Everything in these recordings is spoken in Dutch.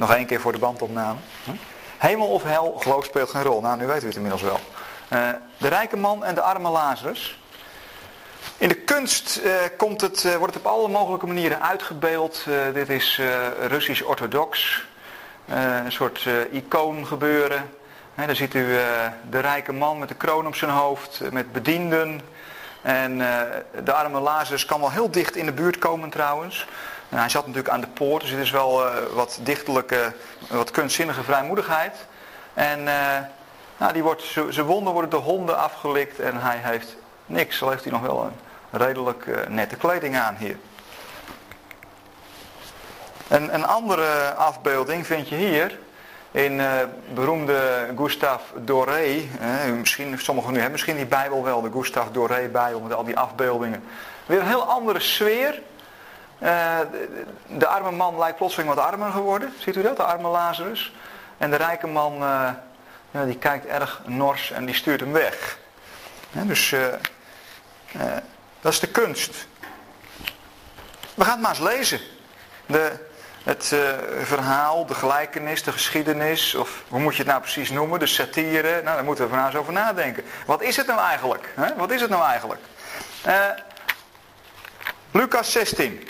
Nog één keer voor de bandopname. Hemel of hel, geloof speelt geen rol. Nou, nu weten we het inmiddels wel. Uh, de rijke man en de arme Lazarus. In de kunst uh, komt het, uh, wordt het op alle mogelijke manieren uitgebeeld. dit is Russisch-orthodox. een soort icoon gebeuren. daar ziet u de rijke man met de kroon op zijn hoofd, met bedienden. En de arme Lazarus kan wel heel dicht in de buurt komen trouwens. Nou, hij zat natuurlijk aan de poort, dus het is wel uh, wat dichterlijke, wat kunstzinnige vrijmoedigheid. En uh, nou, die wordt, zijn wonden worden door honden afgelikt en hij heeft niks. Al heeft hij nog wel een redelijk uh, nette kleding aan hier. En een andere afbeelding vind je hier in beroemde Gustave Doré. misschien, sommigen nu hebben misschien die Bijbel wel, de Gustave Doré Bijbel met al die afbeeldingen. Weer een heel andere sfeer. Uh, de arme man lijkt plotseling wat armer geworden. Ziet u dat? De arme Lazarus. En de rijke man, uh, ja, die kijkt erg nors en die stuurt hem weg. dus uh, dat is de kunst. We gaan het maar eens lezen. De, het verhaal, de gelijkenis, de geschiedenis, of hoe moet je het nou precies noemen, de satire. Nou, daar moeten we vanavond over nadenken. Wat is het nou eigenlijk? Hè? Wat is het nou eigenlijk? Lucas 16.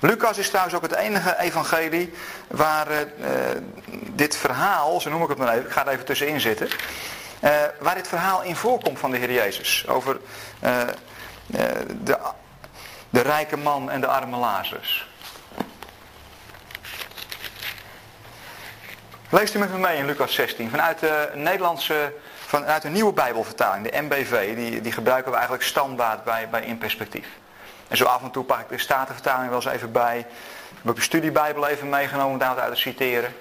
Lucas is trouwens ook het enige evangelie waar uh, dit verhaal, zo noem ik het maar even, ik ga er even tussenin zitten. Uh, waar dit verhaal in voorkomt van de Heer Jezus. Over de, de rijke man en de arme Lazarus. Leest u met me mee in Lucas 16 vanuit de Nederlandse, vanuit de nieuwe Bijbelvertaling, de MBV. Die, die gebruiken we eigenlijk standaard bij, bij In Perspectief. En zo af en toe pak ik de Statenvertaling wel eens even bij. Ik heb studiebijbel even meegenomen om daar uit te citeren.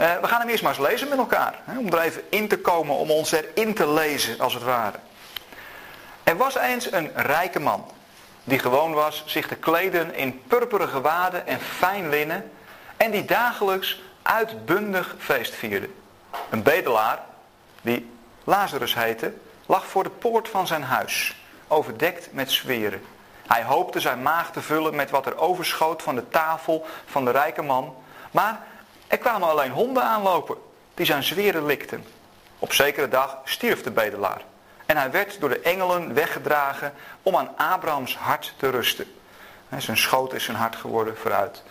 Uh, we gaan hem eerst maar eens lezen met elkaar. Hè, om er even in te komen, om ons erin te lezen als het ware. Er was eens een rijke man. Die gewoon was zich te kleden in purperen gewaden en fijn linnen. En die dagelijks uitbundig feest vierde. Een bedelaar, die Lazarus heette, lag voor de poort van zijn huis. Overdekt met zweren. Hij hoopte zijn maag te vullen met wat er overschoot van de tafel van de rijke man. Maar er kwamen alleen honden aanlopen, die zijn zweren likten. Op zekere dag stierf de bedelaar. En hij werd door de engelen weggedragen om aan Abrahams hart te rusten. Zijn schoot is zijn hart geworden vooruit.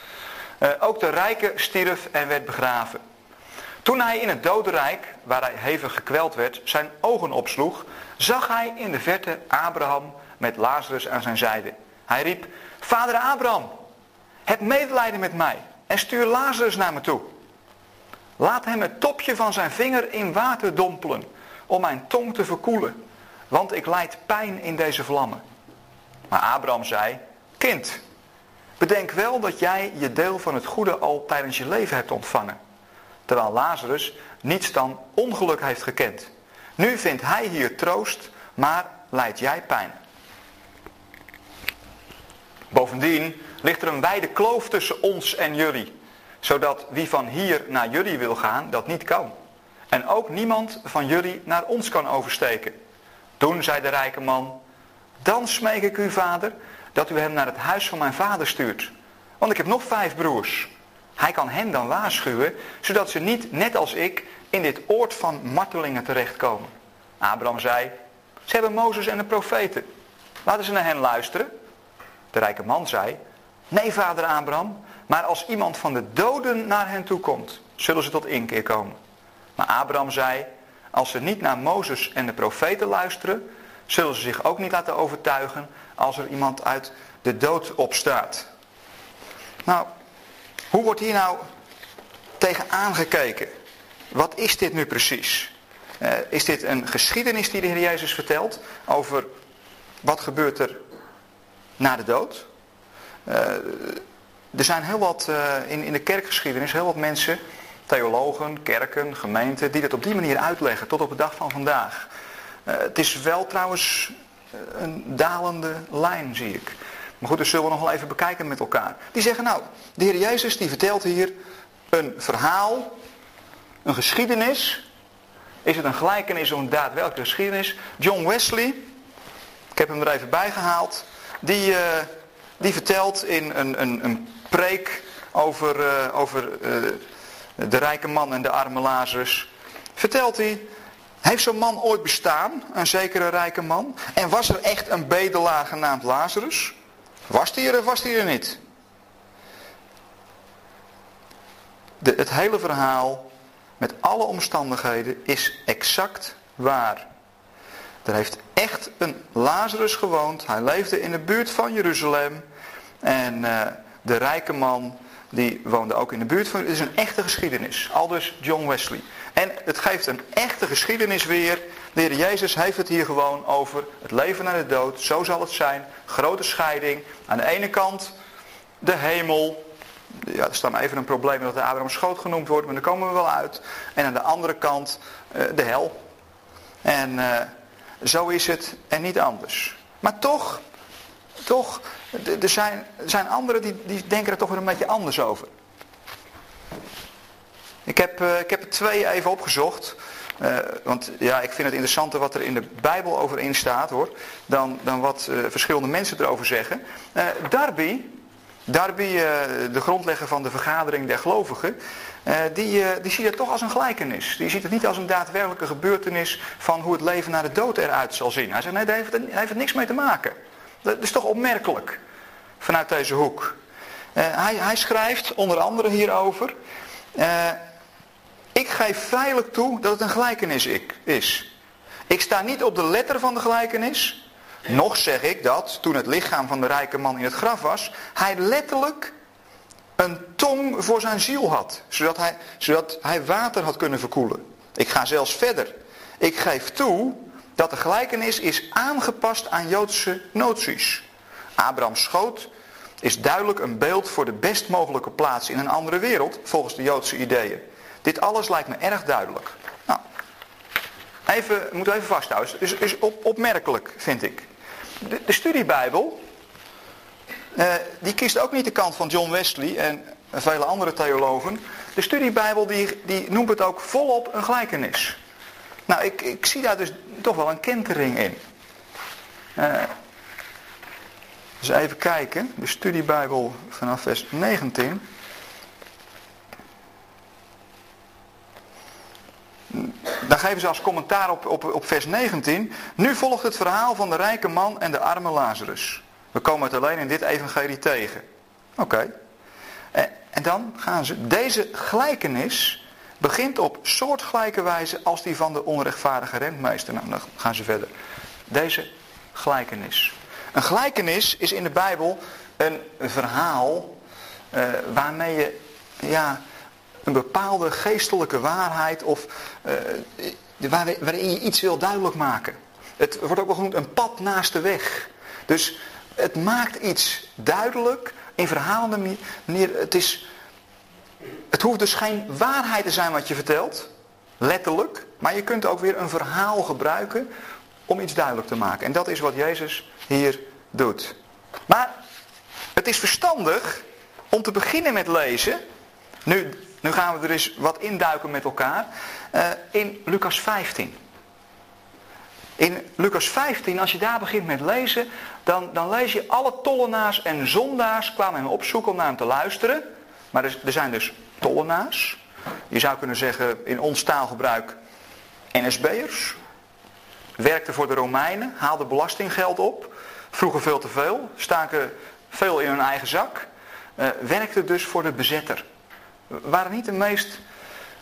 Eh, ook de rijke stierf en werd begraven. Toen hij in het dodenrijk, waar hij hevig gekweld werd, zijn ogen opsloeg, zag hij in de verte Abraham met Lazarus aan zijn zijde. Hij riep, Vader Abraham, heb medelijden met mij en stuur Lazarus naar me toe. Laat hem het topje van zijn vinger in water dompelen om mijn tong te verkoelen, want ik lijd pijn in deze vlammen. Maar Abraham zei, kind, bedenk wel dat jij je deel van het goede al tijdens je leven hebt ontvangen, terwijl Lazarus niets dan ongeluk heeft gekend. Nu vindt hij hier troost, maar lijdt jij pijn. Bovendien ligt er een wijde kloof tussen ons en jullie, zodat wie van hier naar jullie wil gaan, dat niet kan. En ook niemand van jullie naar ons kan oversteken. Toen zei de rijke man, dan smeek ik u vader, dat u hem naar het huis van mijn vader stuurt. Want ik heb nog vijf broers. Hij kan hen dan waarschuwen, zodat ze niet, net als ik, in dit oord van martelingen terechtkomen. Abraham zei, ze hebben Mozes en de profeten. Laten ze naar hen luisteren. De rijke man zei, nee vader Abraham, maar als iemand van de doden naar hen toe komt, zullen ze tot inkeer komen. Maar Abraham zei, als ze niet naar Mozes en de profeten luisteren, zullen ze zich ook niet laten overtuigen als er iemand uit de dood opstaat. Nou, hoe wordt hier nou tegen aangekeken? Wat is dit nu precies? Uh, is dit een geschiedenis die de Heer Jezus vertelt over wat gebeurt er na de dood. Uh, er zijn heel wat, uh, in, in de kerkgeschiedenis, heel wat mensen, theologen, kerken, gemeenten, die dat op die manier uitleggen tot op de dag van vandaag. Uh, het is wel trouwens een dalende lijn, zie ik. Maar goed, dat zullen we nog wel even bekijken met elkaar. Die zeggen nou, de Heer Jezus die vertelt hier een verhaal, een geschiedenis. Is het een gelijkenis of een daadwerkelijke geschiedenis? John Wesley, ik heb hem er even bij gehaald die, uh, die vertelt in een, een, een preek over, uh, over uh, de rijke man en de arme Lazarus, vertelt hij, heeft zo'n man ooit bestaan, een zekere rijke man? En was er echt een bedelaar genaamd Lazarus? Was die er of was die er niet? De, het hele verhaal met alle omstandigheden is exact waar. Er heeft echt een Lazarus gewoond. Hij leefde in de buurt van Jeruzalem. En uh, de rijke man die woonde ook in de buurt van... Het is een echte geschiedenis. Aldus John Wesley. En het geeft een echte geschiedenis weer. De Heer Jezus heeft het hier gewoon over het leven naar de dood. Zo zal het zijn. Grote scheiding. Aan de ene kant de hemel. Ja, er staat even een probleem dat de Abraham schoot genoemd wordt. Maar daar komen we wel uit. En aan de andere kant uh, de hel. En uh, zo is het en niet anders. Maar toch, toch, er zijn, zijn anderen die, die denken er toch weer een beetje anders over. Ik heb, uh, ik heb er twee even opgezocht. Uh, want ja, ik vind het interessanter wat er in de Bijbel over in staat hoor. Dan, dan wat uh, verschillende mensen erover zeggen. Darby, Darby de grondlegger van de vergadering der gelovigen. Die, die ziet het toch als een gelijkenis. Die ziet het niet als een daadwerkelijke gebeurtenis van hoe het leven na de dood eruit zal zien. Hij zegt nee, daar heeft daar heeft het niks mee te maken. Dat is toch opmerkelijk vanuit deze hoek. hij, hij schrijft onder andere hierover. Ik geef feitelijk toe dat het een gelijkenis is. Ik sta niet op de letter van de gelijkenis. Nog zeg ik dat toen het lichaam van de rijke man in het graf was, hij letterlijk een tong voor zijn ziel had. Zodat hij, zodat hij water had kunnen verkoelen. Ik ga zelfs verder. Ik geef toe dat de gelijkenis is aangepast aan Joodse noties. Abrahams schoot is duidelijk een beeld voor de best mogelijke plaats in een andere wereld, volgens de Joodse ideeën. Dit alles lijkt me erg duidelijk. Nou, even, moeten we even vasthouden. Het is, is op, opmerkelijk, vind ik. De, de studiebijbel, eh, die kiest ook niet de kant van John Wesley en vele andere theologen. De studiebijbel die, die noemt het ook volop een gelijkenis. Nou, ik, ik zie daar dus toch wel een kentering in. Dus even kijken. De studiebijbel vanaf vers 19. Dan geven ze als commentaar op, op, op vers 19. Nu volgt het verhaal van de rijke man en de arme Lazarus. We komen het alleen in dit evangelie tegen. Oké. En, en dan gaan ze. Deze gelijkenis begint op soortgelijke wijze als die van de onrechtvaardige rentmeester. Nou, dan gaan ze verder. Deze gelijkenis. Een gelijkenis is in de Bijbel een verhaal uh, waarmee je ja, een bepaalde geestelijke waarheid of uh, waarin je iets wil duidelijk maken. Het wordt ook wel genoemd een pad naast de weg. Dus het maakt iets duidelijk in verhalende manier. Het, is, het hoeft dus geen waarheid te zijn wat je vertelt, letterlijk. Maar je kunt ook weer een verhaal gebruiken om iets duidelijk te maken. En dat is wat Jezus hier doet. Maar het is verstandig om te beginnen met lezen. Nu, nu gaan we er eens wat induiken met elkaar. Uh, in Lucas 15. In Lucas 15, als je daar begint met lezen, dan, dan lees je alle tollenaars en zondaars kwamen hem opzoeken om naar hem te luisteren. Maar er, zijn dus tollenaars. Je zou kunnen zeggen in ons taalgebruik NSB'ers. Werkten voor de Romeinen, haalden belastinggeld op. Vroegen veel te veel, staken veel in hun eigen zak. Uh, werkten dus voor de bezetter waren niet de meest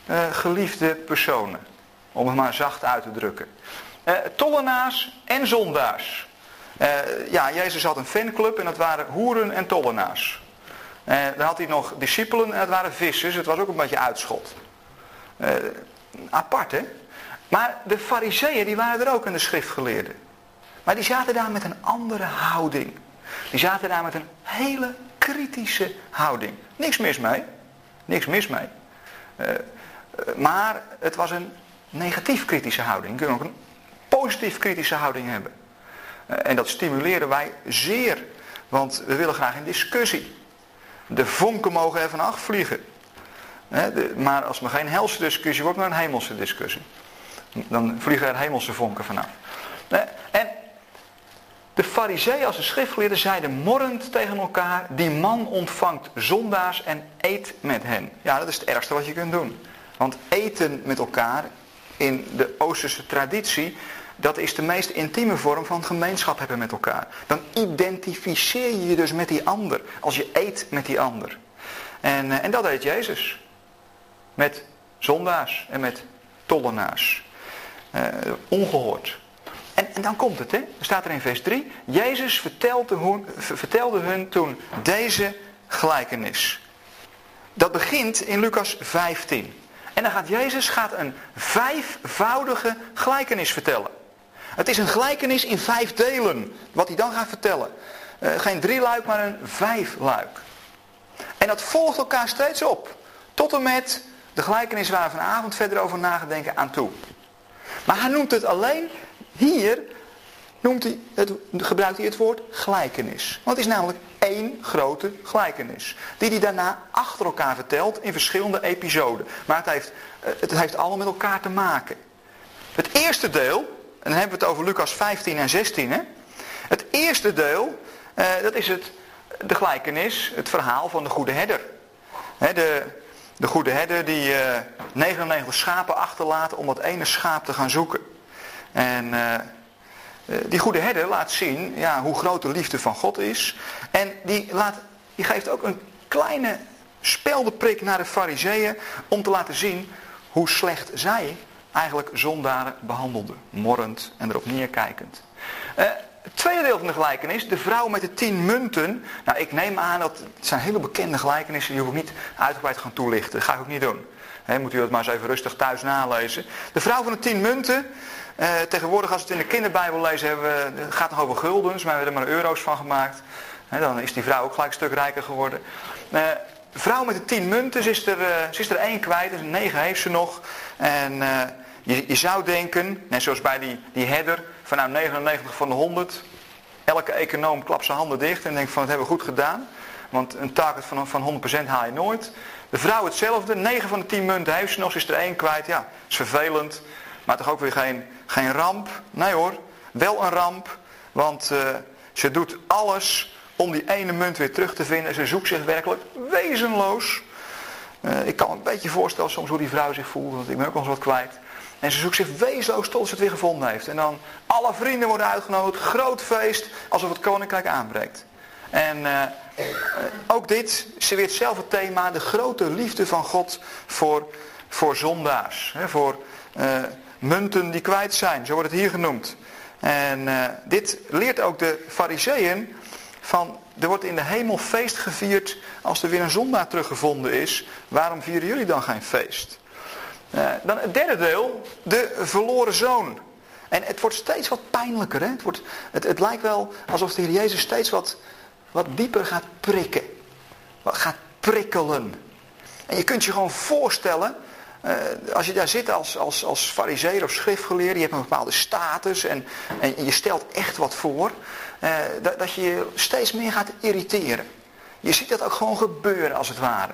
uh, geliefde personen. Om het maar zacht uit te drukken. Uh, tollenaars en zondaars. Uh, ja, Jezus had een fanclub en dat waren hoeren en tollenaars. dan had hij nog discipelen en dat waren vissers. Het was ook een beetje uitschot. apart, hè? Maar de fariseeën, die waren er ook in de schriftgeleerden. Maar die zaten daar met een andere houding. Die zaten daar met een hele kritische houding. Niks mis mee. Niks mis mee. Maar het was een negatief kritische houding. Je kunt ook een positief kritische houding hebben. Uh, en dat stimuleren wij zeer. Want we willen graag in discussie. De vonken mogen er vanaf vliegen. Maar als er geen helse discussie wordt, maar een hemelse discussie. Dan vliegen er hemelse vonken vanaf. En de fariseeën als de schriftgeleerden zeiden morrend tegen elkaar, die man ontvangt zondaars en eet met hen. Ja, dat is het ergste wat je kunt doen. Want eten met elkaar in de Oosterse traditie, dat is de meest intieme vorm van gemeenschap hebben met elkaar. Dan identificeer je je dus met die ander, als je eet met die ander. En, eh, en dat deed Jezus. Met zondaars en met tollenaars. Uh, ongehoord. En, en, dan komt het, hè? Er staat er in vers 3. Jezus vertelde hun, vertelde hun toen deze gelijkenis. Dat begint in Lucas 15. En dan gaat Jezus gaat een vijfvoudige gelijkenis vertellen. Het is een gelijkenis in vijf delen, wat hij dan gaat vertellen. Uh, geen drie luik, maar een vijf luik. En dat volgt elkaar steeds op. Tot en met de gelijkenis waar we vanavond verder over nagedenken aan toe. Maar hij noemt het alleen, hier noemt hij het, gebruikt hij het woord gelijkenis. Want het is namelijk één grote gelijkenis. Die hij daarna achter elkaar vertelt in verschillende episoden. Maar het heeft, eh, het heeft allemaal met elkaar te maken. Het eerste deel, en dan hebben we het over Lucas 15 en 16. Hè? Het eerste deel, eh, dat is het, de gelijkenis, het verhaal van de goede herder. de, de goede herder die uh, eh, 99 schapen achterlaat om dat ene schaap te gaan zoeken. En uh, die goede herder laat zien ja, hoe groot de liefde van God is. En die, laat, die geeft ook een kleine speldeprik naar de fariseeën om te laten zien hoe slecht zij eigenlijk zondaren behandelden. Morrend en erop neerkijkend. Uh, het tweede deel van de gelijkenis, de vrouw met de tien munten. Nou, ik neem aan dat het zijn hele bekende gelijkenissen, die hoef ik niet uitgebreid gaan toelichten. Dat ga ik ook niet doen. Moet u dat maar eens even rustig thuis nalezen. De vrouw van de tien munten. Eh, tegenwoordig als we het in de kinderbijbel lezen, hebben het gaat nog over guldens, maar we hebben er maar euro's van gemaakt. dan is die vrouw ook gelijk een stuk rijker geworden. Uh, vrouw met de tien munten, ze is er, ze is er één kwijt, dus negen heeft ze nog. En eh, je, je, zou denken, net zoals bij die, die herder, van nou 99 van de 100. Elke econoom klapt zijn handen dicht en denkt van het hebben we goed gedaan. Want een target van, van 100% haal je nooit. De vrouw hetzelfde. 9 van de 10 munten heeft ze nog. Ze is er één kwijt. Ja, is vervelend. Maar toch ook weer geen, geen ramp. Nee hoor. Wel een ramp. Want uh, ze doet alles om die ene munt weer terug te vinden. Ze zoekt zich werkelijk wezenloos. Uh, ik kan me een beetje voorstellen soms hoe die vrouw zich voelt. Want ik ben ook nog eens wat kwijt. En ze zoekt zich wezenloos tot ze het weer gevonden heeft. En dan alle vrienden worden uitgenodigd, groot feest, alsof het koninkrijk aanbreekt. En uh, ook dit serveert zelf het thema, de grote liefde van God voor, voor zondaars. Hè, voor uh, munten die kwijt zijn, zo wordt het hier genoemd. En dit leert ook de fariseeën van, er wordt in de hemel feest gevierd als er weer een zondaar teruggevonden is. Waarom vieren jullie dan geen feest? Uh, dan het derde deel, de verloren zoon. En het wordt steeds wat pijnlijker. Hè? Het, wordt, het, het lijkt wel alsof de Heer Jezus steeds wat, wat dieper gaat prikken. Wat gaat prikkelen. En je kunt je gewoon voorstellen, uh, als je daar zit als, als, als fariseer of schriftgeleerde, je hebt een bepaalde status en, en je stelt echt wat voor, uh, dat, dat je je steeds meer gaat irriteren. Je ziet dat ook gewoon gebeuren als het ware.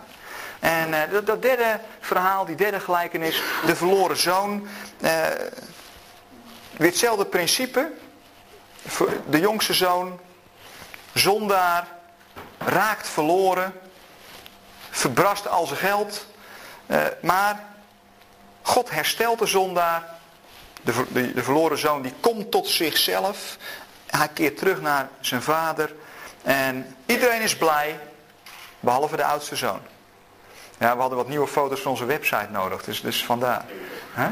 En uh, dat, derde verhaal, die derde gelijkenis, de verloren zoon. Uh, weer hetzelfde principe. De jongste zoon, zondaar, raakt verloren, verbrast al zijn geld. Uh, maar God herstelt de zondaar. De, de, de verloren zoon die komt tot zichzelf. Hij keert terug naar zijn vader. En iedereen is blij, behalve de oudste zoon. Ja, we hadden wat nieuwe foto's van onze website nodig, dus, dus vandaar. Huh?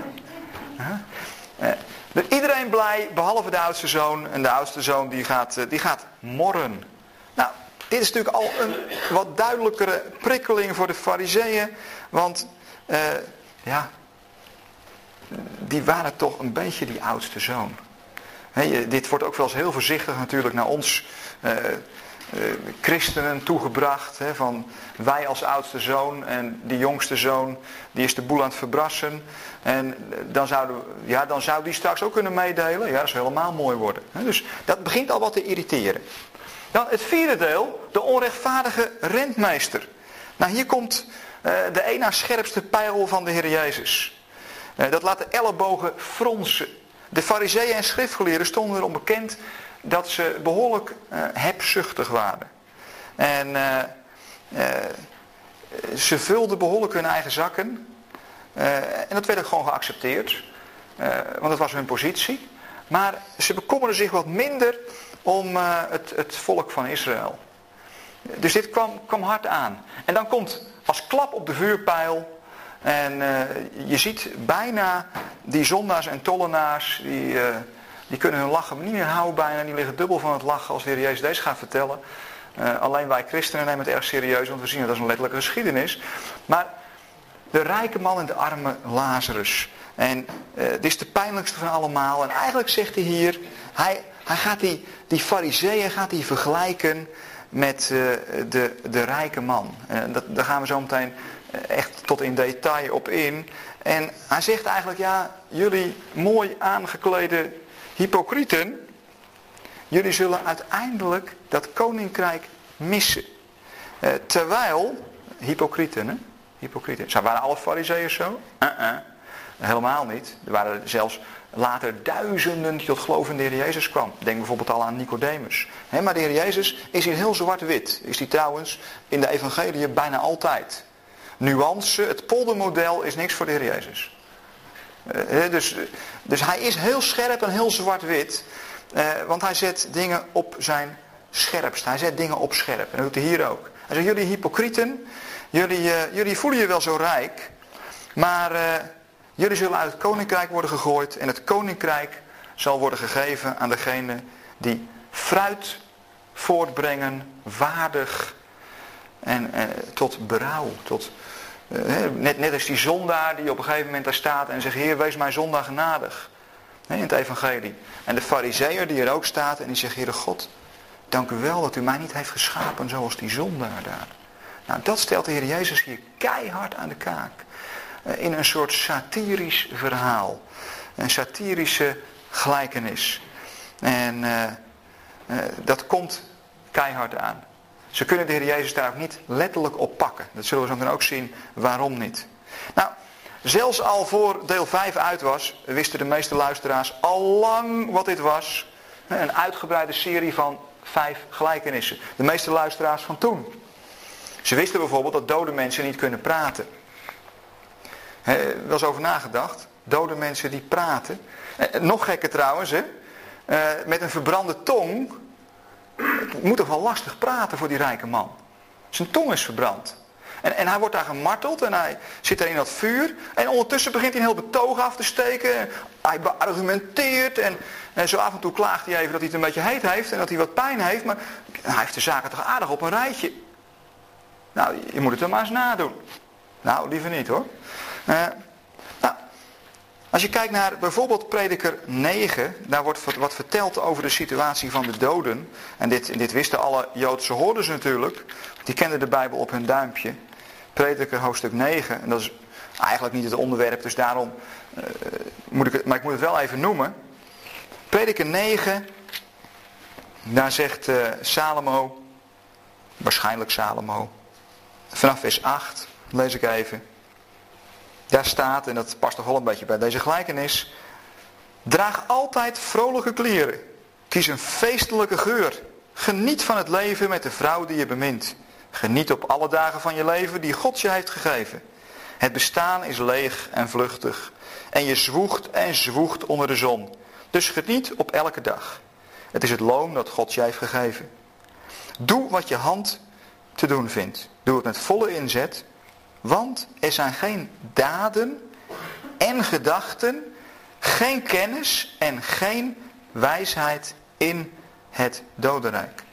Eh, iedereen blij, behalve de oudste zoon. En de oudste zoon die gaat, eh, die gaat morren. Nou, dit is natuurlijk al een wat duidelijkere prikkeling voor de fariseeën. Want, uh, ja, die waren toch een beetje die oudste zoon. Dit wordt ook wel eens heel voorzichtig natuurlijk naar ons christenen toegebracht. Hè, van wij als oudste zoon en die jongste zoon, die is de boel aan het verbrassen. En dan, zouden, ja, dan zou die straks ook kunnen meedelen. Ja, dat zou helemaal mooi worden. Hè, dus dat begint al wat te irriteren. Dan het vierde deel, de onrechtvaardige rentmeester. Nou, hier komt uh, de een na scherpste pijl van de Heer Jezus. Dat laat de ellebogen fronsen. De fariseeën en schriftgeleerden stonden erom bekend dat ze behoorlijk uh, hebzuchtig waren. En ze vulden behoorlijk hun eigen zakken. en dat werd ook gewoon geaccepteerd. want dat was hun positie. Maar ze bekommerden zich wat minder om het, het volk van Israël. Dus dit kwam, hard aan. En dan komt als klap op de vuurpijl. En je ziet bijna die zondaars en tollenaars, die, die kunnen hun lachen niet meer houden bijna. Die liggen dubbel van het lachen als de Heer Jezus deze gaat vertellen. Uh, alleen wij christenen nemen het erg serieus, want we zien het als een letterlijke geschiedenis. Maar de rijke man en de arme Lazarus. En dit is de pijnlijkste van allemaal. En eigenlijk zegt hij hier, hij, hij gaat die, die fariseeën gaat hij vergelijken met uh, de, de rijke man. Uh, dat, daar gaan we zo meteen eh, echt tot in detail op in. En hij zegt eigenlijk, ja, jullie mooi aangeklede hypocrieten, jullie zullen uiteindelijk dat koninkrijk missen. Uh, terwijl, hypocrieten, hè? hypocrieten. Zijn waren alle fariseeërs zo? Uh. Helemaal niet. Er waren zelfs later duizenden die tot in de Heer Jezus kwam. Denk bijvoorbeeld al aan Nicodemus. maar de Heer Jezus is hier heel zwart-wit. Is die trouwens in de evangelie bijna altijd. Nuance, het poldermodel is niks voor de Heer Jezus. Uh, dus, dus hij is heel scherp en heel zwart-wit. Uh, want hij zet dingen op zijn scherpst. Hij zet dingen op scherp. En dat doet hij hier ook. Hij zegt, jullie hypocrieten, jullie, uh, jullie voelen je wel zo rijk. Maar Jullie zullen uit het koninkrijk worden gegooid en het koninkrijk zal worden gegeven aan degene die fruit voortbrengen, waardig en eh, tot berouw. Tot, eh, net, net als die zondaar die op een gegeven moment daar staat en zegt, Heer, wees mij zondaar genadig. in het evangelie. En de fariseer die er ook staat en die zegt, Heere God, dank u wel dat u mij niet heeft geschapen zoals die zondaar daar. Nou, dat stelt de Heer Jezus hier keihard aan de kaak. Eh, in een soort satirisch verhaal. Een satirische gelijkenis. En uh, dat komt keihard aan. Ze kunnen de Heer Jezus daar ook niet letterlijk op pakken. Dat zullen we zo dan ook zien waarom niet. Nou, zelfs al voor deel 5 uit was, wisten de meeste luisteraars al lang wat dit was. Een uitgebreide serie van vijf gelijkenissen. De meeste luisteraars van toen. Ze wisten bijvoorbeeld dat dode mensen niet kunnen praten. Wel eens over nagedacht. Dode mensen die praten. Eh, nog gekker trouwens, hè. Eh, met een verbrande tong. Het moet toch wel lastig praten voor die rijke man. Zijn tong is verbrand. En, en hij wordt daar gemarteld en hij zit daar in dat vuur. En ondertussen begint hij een heel betoog af te steken. Hij beargumenteert en, en zo af en toe klaagt hij even dat hij het een beetje heet heeft en dat hij wat pijn heeft. Maar hij heeft de zaken toch aardig op een rijtje. Nou, je moet het er maar eens nadoen. Nou, liever niet hoor. Nou, als je kijkt naar bijvoorbeeld prediker 9, daar wordt wat verteld over de situatie van de doden. En dit, dit wisten alle Joodse hoorders natuurlijk. Die kenden de Bijbel op hun duimpje. Prediker hoofdstuk 9, en dat is eigenlijk niet het onderwerp, dus daarom uh, moet ik het, maar ik moet het wel even noemen. Prediker 9, daar zegt uh, Salomo, waarschijnlijk Salomo, vanaf vers 8, lees ik even. Daar staat, en dat past toch wel een beetje bij deze gelijkenis. Draag altijd vrolijke kleren. Kies een feestelijke geur. Geniet van het leven met de vrouw die je bemint. Geniet op alle dagen van je leven die God je heeft gegeven. Het bestaan is leeg en vluchtig. En je zwoegt en zwoegt onder de zon. Dus geniet op elke dag. Het is het loon dat God je heeft gegeven. Doe wat je hand te doen vindt. Doe het met volle inzet want er zijn geen daden en gedachten, geen kennis en geen wijsheid in het dodenrijk.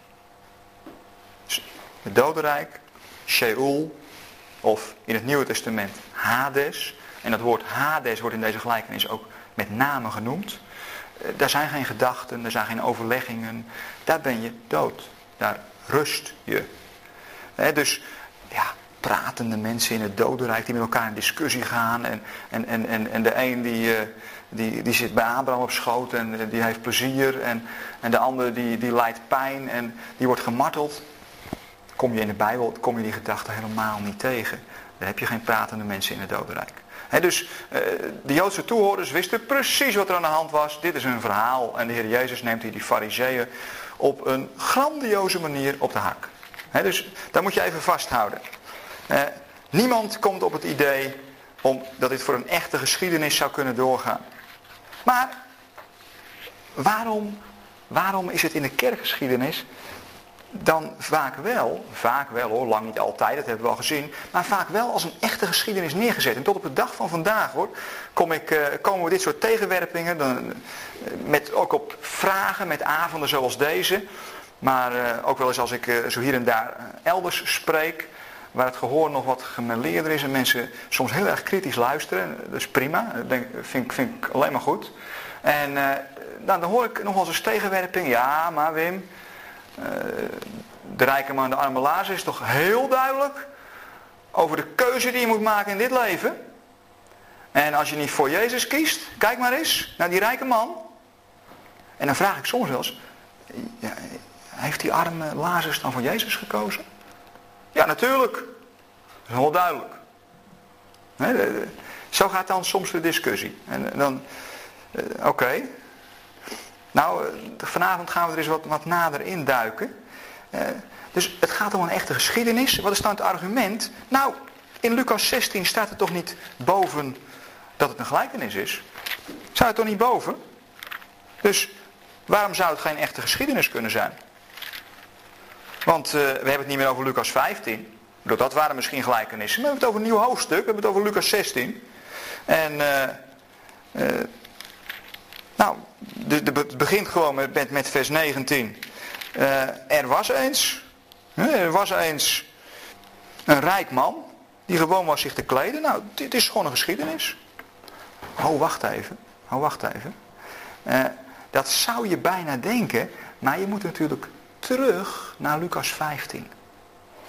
Het dodenrijk, Sheol, of in het Nieuwe Testament Hades. En dat woord Hades wordt in deze gelijkenis ook met name genoemd. Eh, daar zijn geen gedachten, er zijn geen overleggingen. Daar ben je dood. Daar rust je. dus ja, pratende mensen in het dodenrijk die met elkaar in discussie gaan. En, en, en, en, en de een die, eh, die, die zit bij Abraham op schoot en eh, die heeft plezier. En, en de ander die, die lijdt pijn en die wordt gemarteld. kom je in de Bijbel, kom je die gedachte helemaal niet tegen. Daar heb je geen pratende mensen in het dodenrijk. dus uh, de Joodse toehoorders wisten precies wat er aan de hand was. Dit is hun verhaal. En de Heer Jezus neemt hier die fariseeën op een grandioze manier op de hak. dus daar moet je even vasthouden. Uh, niemand komt op het idee om, dat dit voor een echte geschiedenis zou kunnen doorgaan. Maar waarom, waarom is het in de kerkgeschiedenis dan vaak wel, vaak wel hoor, lang niet altijd, dat hebben we al gezien, maar vaak wel als een echte geschiedenis neergezet. En tot op de dag van vandaag hoor, kom ik, uh, komen we dit soort tegenwerpingen, dan, uh, met, ook op vragen, met avonden zoals deze, maar uh, ook wel eens als ik zo hier en daar elders spreek, waar het gehoor nog wat gemeleerder is en mensen soms heel erg kritisch luisteren, dat is prima, dat vind, vind ik alleen maar goed. En nou, dan hoor ik nog wel eens tegenwerping, ja maar Wim, eh, de rijke man en de arme Lazarus is toch heel duidelijk over de keuze die je moet maken in dit leven. En als je niet voor Jezus kiest, kijk maar eens naar die rijke man. En dan vraag ik soms wel eens, ja, heeft die arme Lazarus dan voor Jezus gekozen? Ja, natuurlijk. Dat is wel duidelijk. zo gaat dan soms de discussie. En dan, eh, oké, nou, eh, vanavond gaan we er eens wat, wat nader induiken. Dus het gaat om een echte geschiedenis. Wat is dan het argument? Nou, in Lucas 16 staat er toch niet boven dat het een gelijkenis is? Zou het toch niet boven? Dus waarom zou het geen echte geschiedenis kunnen zijn? Want uh, we hebben het niet meer over Lucas 15. Dat waren misschien gelijkenissen. Maar we hebben het over een nieuw hoofdstuk. We hebben het over Lucas 16. En uh, nou, het begint gewoon met, met, vers 19. Uh, eh, er was eens, er was eens een rijk man die gewoon was zich te kleden. Nou, dit is gewoon een geschiedenis. Oh, wacht even. Oh, wacht even. Dat zou je bijna denken, maar je moet natuurlijk terug naar Lucas 15.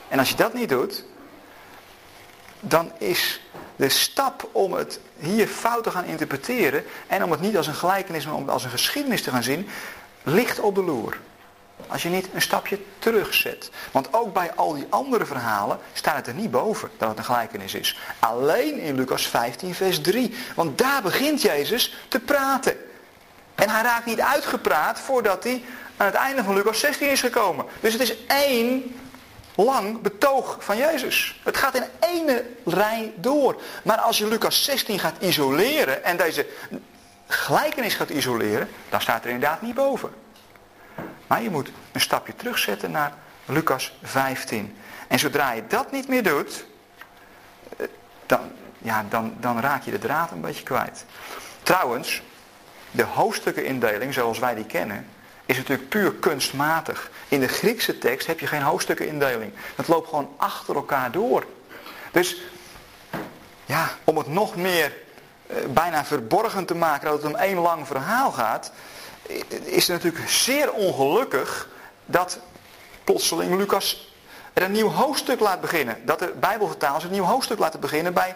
En als je dat niet doet, dan is de stap om het hier fout te gaan interpreteren en om het niet als een gelijkenis, maar als een geschiedenis te gaan zien, ligt op de loer. Als je niet een stapje terugzet. Want ook bij al die andere verhalen staat het er niet boven dat het een gelijkenis is. Alleen in Lucas 15 vers 3. Want daar begint Jezus te praten. En hij raakt niet uitgepraat voordat hij aan het einde van Lucas 16 is gekomen. Dus het is één lang betoog van Jezus. Het gaat in ene rij door. Maar als je Lucas 16 gaat isoleren en deze gelijkenis gaat isoleren, dan staat er inderdaad niet boven. Maar je moet een stapje terugzetten naar Lucas 15. En zodra je dat niet meer doet, eh, dan, ja, dan, dan raak je de draad een beetje kwijt. Trouwens, de hoofdstukken zoals wij die kennen, is natuurlijk puur kunstmatig. In de Griekse tekst heb je geen hoofdstukken-indeling. Het loopt gewoon achter elkaar door. Dus ja, om het nog meer eh, bijna verborgen te maken dat het om één lang verhaal gaat, is het natuurlijk zeer ongelukkig dat plotseling Lucas er een nieuw hoofdstuk laat beginnen. Dat de Bijbelvertalers een nieuw hoofdstuk laten beginnen bij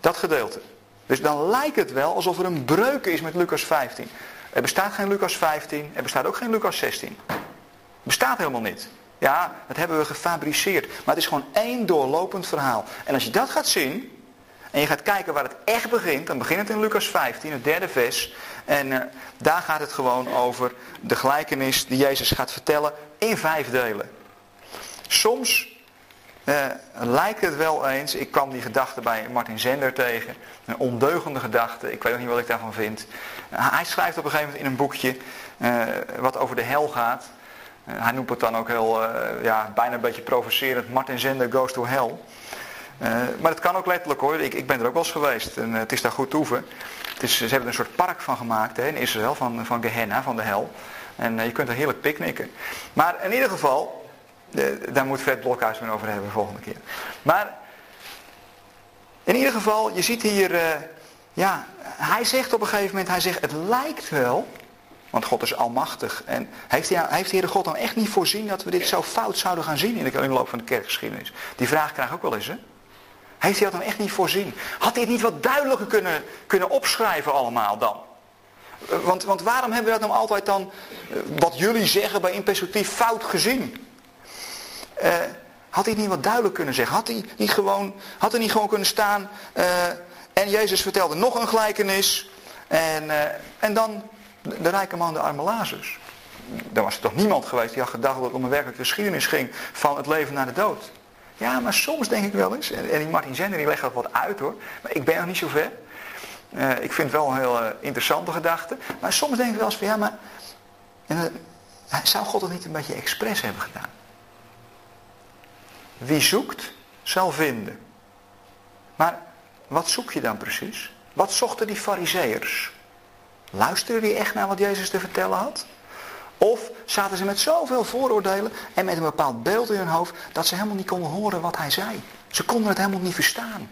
dat gedeelte. Dus dan lijkt het wel alsof er een breuk is met Lucas 15. Er bestaat geen Lucas 15, er bestaat ook geen Lucas 16. Bestaat helemaal niet. Ja, dat hebben we gefabriceerd. Maar het is gewoon één doorlopend verhaal. En als je dat gaat zien, en je gaat kijken waar het echt begint, dan begint het in Lucas 15, het derde vers. En uh, daar gaat het gewoon over de gelijkenis die Jezus gaat vertellen in vijf delen. Soms uh, lijkt het wel eens, ik kwam die gedachte bij Martin Zender tegen, een ondeugende gedachte, ik weet nog niet wat ik daarvan vind. Hij schrijft op een gegeven moment in een boekje uh, wat over de hel gaat. hij noemt het dan ook heel, ja, bijna een beetje provocerend, Martin Zender goes to hell. maar het kan ook letterlijk hoor, ik, ik ben er ook wel eens geweest en het is daar goed toeven. Het is, ze hebben er een soort park van gemaakt hè, in Israël, van, van Gehenna, van de hel. En je kunt er heerlijk picknicken. Maar in ieder geval, daar moet Fred Blokhuis mee over hebben de volgende keer. Maar in ieder geval, je ziet hier, ja, hij zegt op een gegeven moment, hij zegt, het lijkt wel, want God is almachtig. En heeft, hij, heeft de Heere God dan echt niet voorzien dat we dit zo fout zouden gaan zien in de, loop van de kerkgeschiedenis? Die vraag krijg ik ook wel eens, hè? Heeft hij dat dan echt niet voorzien? Had hij het niet wat duidelijker kunnen, kunnen opschrijven allemaal dan? Want, want waarom hebben we dat nou altijd dan, eh, wat jullie zeggen bij in perspectief, fout gezien? Uh, had hij niet wat duidelijk kunnen zeggen? Had hij niet gewoon, had hij niet gewoon kunnen staan en Jezus vertelde nog een gelijkenis en, uh, en dan de, rijke man, de arme Lazarus. Dan was er toch niemand geweest die had gedacht dat het om een werkelijke geschiedenis ging van het leven naar de dood. Ja, maar soms denk ik wel eens, en, die Martin Zender die legt dat wat uit hoor, maar ik ben nog niet zo ver. Uh, ik vind het wel een heel uh, interessante gedachte. Maar soms denk ik wel eens van ja, maar zou God het niet een beetje expres hebben gedaan? Wie zoekt, zal vinden. Maar wat zoek je dan precies? Wat zochten die fariseërs? Luisterden die echt naar wat Jezus te vertellen had? Of zaten ze met zoveel vooroordelen en met een bepaald beeld in hun hoofd dat ze helemaal niet konden horen wat hij zei? Ze konden het helemaal niet verstaan.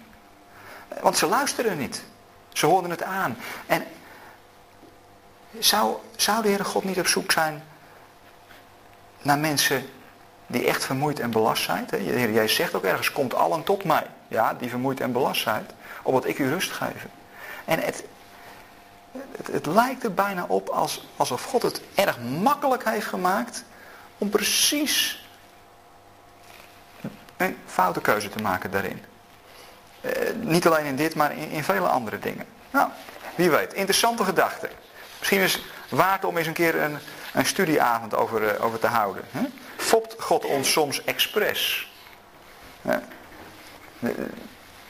Want ze luisterden niet. Ze hoorden het aan. En zou, zou de Heere God niet op zoek zijn naar mensen die echt vermoeid en belast zijn? De Heer Jezus zegt ook ergens, komt allen tot mij. Ja, die vermoeid en belast zijn, opdat ik u rust geven. En het, het, het, lijkt er bijna op als, alsof God het erg makkelijk heeft gemaakt om precies een foute keuze te maken daarin. Eh, niet alleen in dit, maar in, in vele andere dingen. Nou, wie weet, interessante gedachte. Misschien is het waard om eens een keer een, een studieavond over, uh, over te houden. Hè? Fopt God ons soms expres?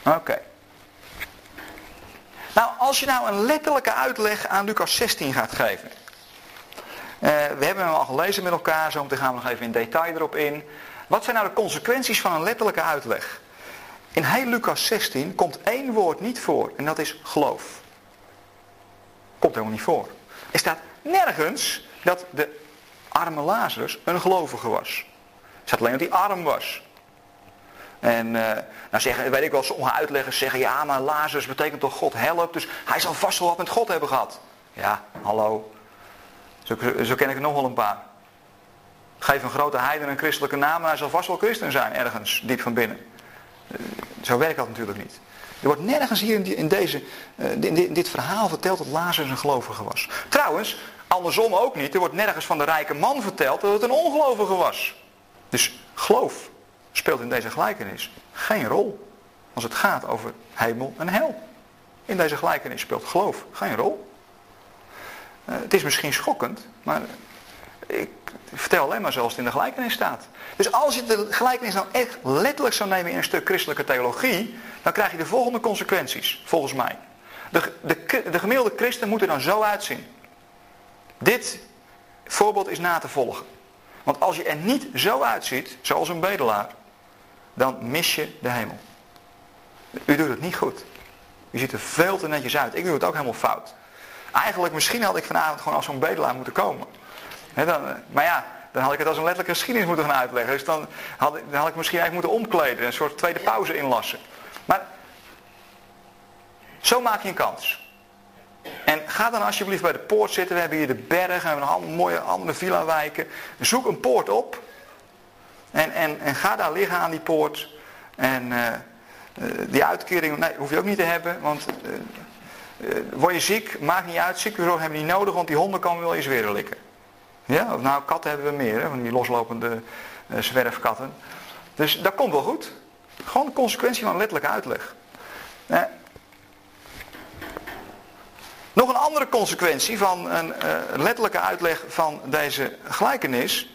Oké. Nou, als je nou een letterlijke uitleg aan Lucas 16 gaat geven. Uh, we hebben hem al gelezen met elkaar, zo meteen gaan we nog even in detail erop in. Wat zijn nou de consequenties van een letterlijke uitleg? In heel Lucas 16 komt één woord niet voor en dat is geloof. Komt helemaal niet voor. Er staat nergens dat de arme Lazarus een gelovige was. Er staat alleen dat hij arm was. En uh, nou zeggen, weet ik wel, sommige uitleggers zeggen, ja maar Lazarus betekent toch God helpt, dus hij zal vast wel wat met God hebben gehad. Ja, hallo. Zo, zo ken ik er nog wel een paar. Geef een grote heiden een christelijke naam en hij zal vast wel christen zijn, ergens, diep van binnen. Uh, zo werkt dat natuurlijk niet. Er wordt nergens hier in, deze, uh, in, in dit verhaal verteld dat Lazarus een gelovige was. Trouwens, andersom ook niet. Er wordt nergens van de rijke man verteld dat het een ongelovige was. Dus geloof speelt in deze gelijkenis geen rol. Als het gaat over hemel en hel. In deze gelijkenis speelt geloof geen rol. Uh, het is misschien schokkend, maar ik vertel alleen maar zoals het in de gelijkenis staat. Dus als je de gelijkenis nou echt letterlijk zou nemen in een stuk christelijke theologie, dan krijg je de volgende consequenties, volgens mij. De, de, de gemiddelde christen moet er dan zo uitzien. Dit voorbeeld is na te volgen. Want als je er niet zo uitziet, zoals een bedelaar, dan mis je de hemel. U doet het niet goed. U ziet er veel te netjes uit. Ik doe het ook helemaal fout. Eigenlijk, misschien had ik vanavond gewoon als zo'n bedelaar moeten komen. dan, eh, maar ja, dan had ik het als een letterlijke geschiedenis moeten gaan uitleggen. Dus dan had, dan had ik misschien eigenlijk moeten omkleden. Een soort tweede pauze inlassen. Maar zo maak je een kans. En ga dan alsjeblieft bij de poort zitten. We hebben hier de bergen. We hebben nog mooie andere villa-wijken. Zoek een poort op. En, en, en ga daar liggen aan die poort. En uh, die uitkering nee, hoef je ook niet te hebben. Want uh, word je ziek, maakt niet uit. Ziekenbureau hebben we niet nodig, want die honden komen wel eens weer likken. Ja, of nou, katten hebben we meer, hè, van die loslopende zwerfkatten. Dus dat komt wel goed. Gewoon consequentie van letterlijke uitleg. Nog een andere consequentie van een letterlijke uitleg van deze gelijkenis.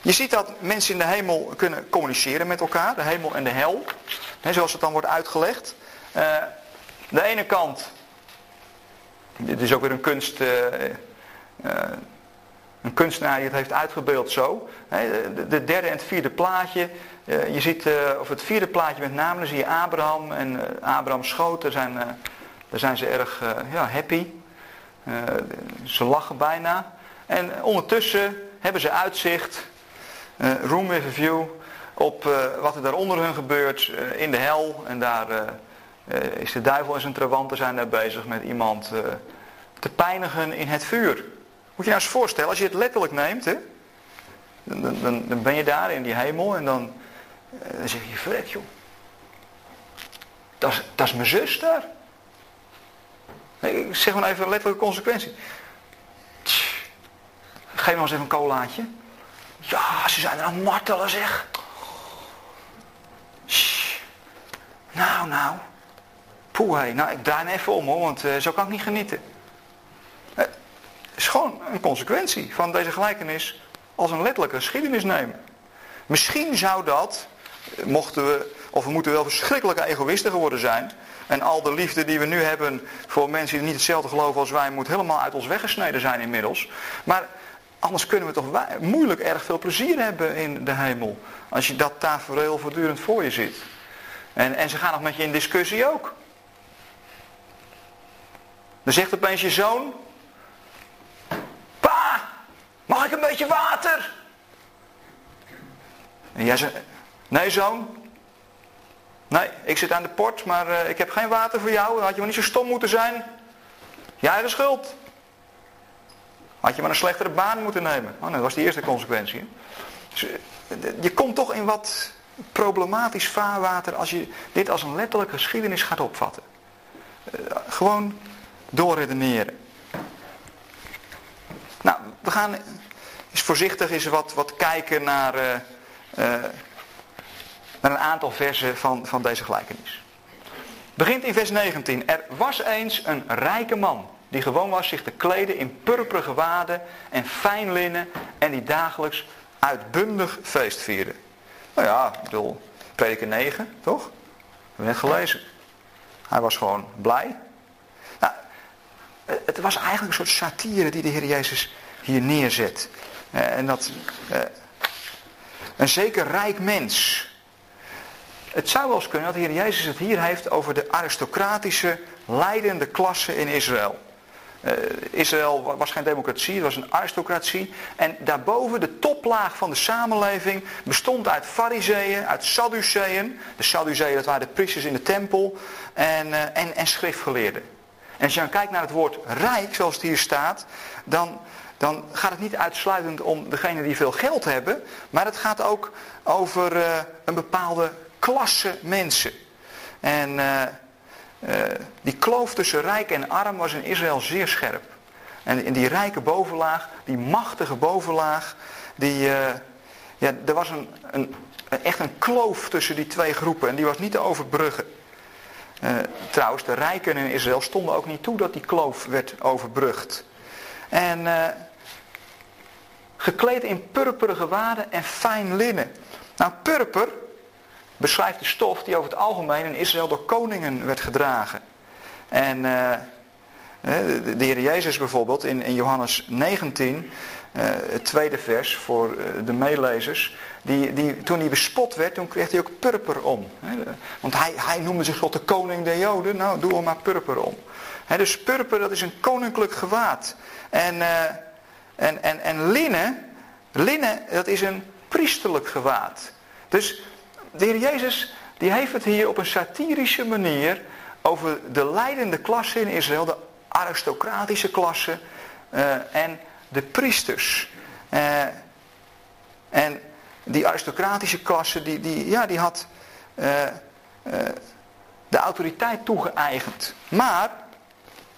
Je ziet dat mensen in de hemel kunnen communiceren met elkaar, de hemel en de hel, hè, zoals het dan wordt uitgelegd. Uh, de ene kant, dit is ook weer een kunst, een kunstenaar die het heeft uitgebeeld zo. Hè, de, de, derde en het vierde plaatje, je ziet, of het vierde plaatje met name, dan zie je Abraham en Abraham schoot, daar zijn, daar zijn ze erg ja, happy. ze lachen bijna. En ondertussen hebben ze uitzicht room with a view op wat er daar onder hun gebeurt in de hel. En daar is de duivel en zijn trawanten zijn daar bezig met iemand te pijnigen in het vuur. Moet je nou eens voorstellen, als je het letterlijk neemt, hè, dan, dan, dan, ben je daar in die hemel en dan, dan zeg je, verrek joh. Dat is, mijn zus daar. Ik zeg maar even een letterlijke consequentie. Tch, geef me eens even een colaatje. Ja, ze zijn er aan martelen zeg. Nou, nou. Poeh, hé. Nou, ik draai even om hoor, want uh, zo kan ik niet genieten. Het is gewoon een consequentie van deze gelijkenis als een letterlijke geschiedenis nemen. Misschien zou dat, mochten we, of we moeten wel verschrikkelijke egoïsten geworden zijn. En al de liefde die we nu hebben voor mensen die niet hetzelfde geloven als wij, moet helemaal uit ons weggesneden zijn inmiddels. Maar anders kunnen we toch moeilijk erg veel plezier hebben in de hemel. Als je dat tafereel voortdurend voor je ziet. En, en ze gaan nog met je in discussie ook. Dan zegt opeens je zoon, Pa, mag ik een beetje water? En jij zegt, nee zoon, nee, ik zit aan de port, maar uh, ik heb geen water voor jou. Had je maar niet zo stom moeten zijn. Je eigen schuld. Had je maar een slechtere baan moeten nemen. Oh, dat was die eerste consequentie. Dus, eh, je komt toch in wat problematisch vaarwater als je dit als een letterlijke geschiedenis gaat opvatten. Uh, gewoon doorredeneren. Nou, we gaan eens voorzichtig eens wat, wat kijken naar, naar een aantal versen van, van deze gelijkenis. Begint in vers 19. Er was eens een rijke man die gewoon was zich te kleden in purperen gewaden en fijn linnen en die dagelijks uitbundig feest vierde. Nou ja, ik bedoel, prediker 9, toch? We hebben net gelezen. Hij was gewoon blij. Nou, het was eigenlijk een soort satire die de Heer Jezus hier neerzet. Eh, en dat eh, een zeker rijk mens. Het zou wel eens kunnen dat de Heer Jezus het hier heeft over de aristocratische, leidende klasse in Israël. Uh, Israël was geen democratie, het was een aristocratie. En daarboven, de toplaag van de samenleving, bestond uit fariseeën, uit sadduceeën. De sadduceeën, dat waren de priesters in de tempel. En, uh, en, en schriftgeleerden. En als je dan kijkt naar het woord rijk, zoals het hier staat, dan, dan gaat het niet uitsluitend om degene die veel geld hebben. Maar het gaat ook over uh, een bepaalde klasse mensen. En uh, die kloof tussen rijk en arm was in Israël zeer scherp. En in die rijke bovenlaag, die machtige bovenlaag, die, uh, ja, er was een, een, echt een kloof tussen die twee groepen en die was niet te overbruggen. Trouwens, de rijken in Israël stonden ook niet toe dat die kloof werd overbrugd. En gekleed in purperen gewaden en fijn linnen. Nou, purper, beschrijft de stof die over het algemeen in Israël door koningen werd gedragen. En uh, de Heer Jezus bijvoorbeeld in, in Johannes 19, uh, het tweede vers voor de meelezers, die, die, toen hij bespot werd, toen kreeg hij ook purper om. Want hij, hij noemde zich tot de koning der Joden, nou doe er maar purper om. dus purper dat is een koninklijk gewaad. En, uh, en, en, en linnen, linnen dat is een priesterlijk gewaad. Dus de Heer Jezus die heeft het hier op een satirische manier over de leidende klasse in Israël, de aristocratische klasse uh, en de priesters. Uh, en die aristocratische klasse die, die, ja, die had uh, de autoriteit toegeëigend. Maar,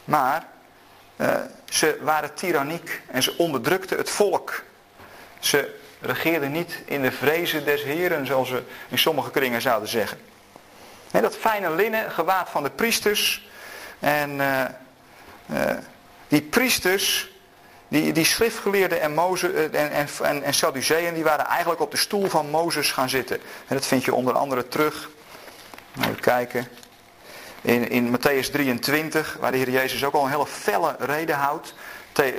maar ze waren tyranniek en ze onderdrukten het volk. Ze regeerde niet in de vrezen des Heren, zoals ze in sommige kringen zouden zeggen. dat fijne linnen, gewaad van de priesters. En uh, uh, die priesters, die, die schriftgeleerden en, Moze, uh, en, en, en, en Sadduceeën, die waren eigenlijk op de stoel van Mozes gaan zitten. En dat vind je onder andere terug. Even kijken. In, in Matthäus 23, waar de Heer Jezus ook al een hele felle reden houdt.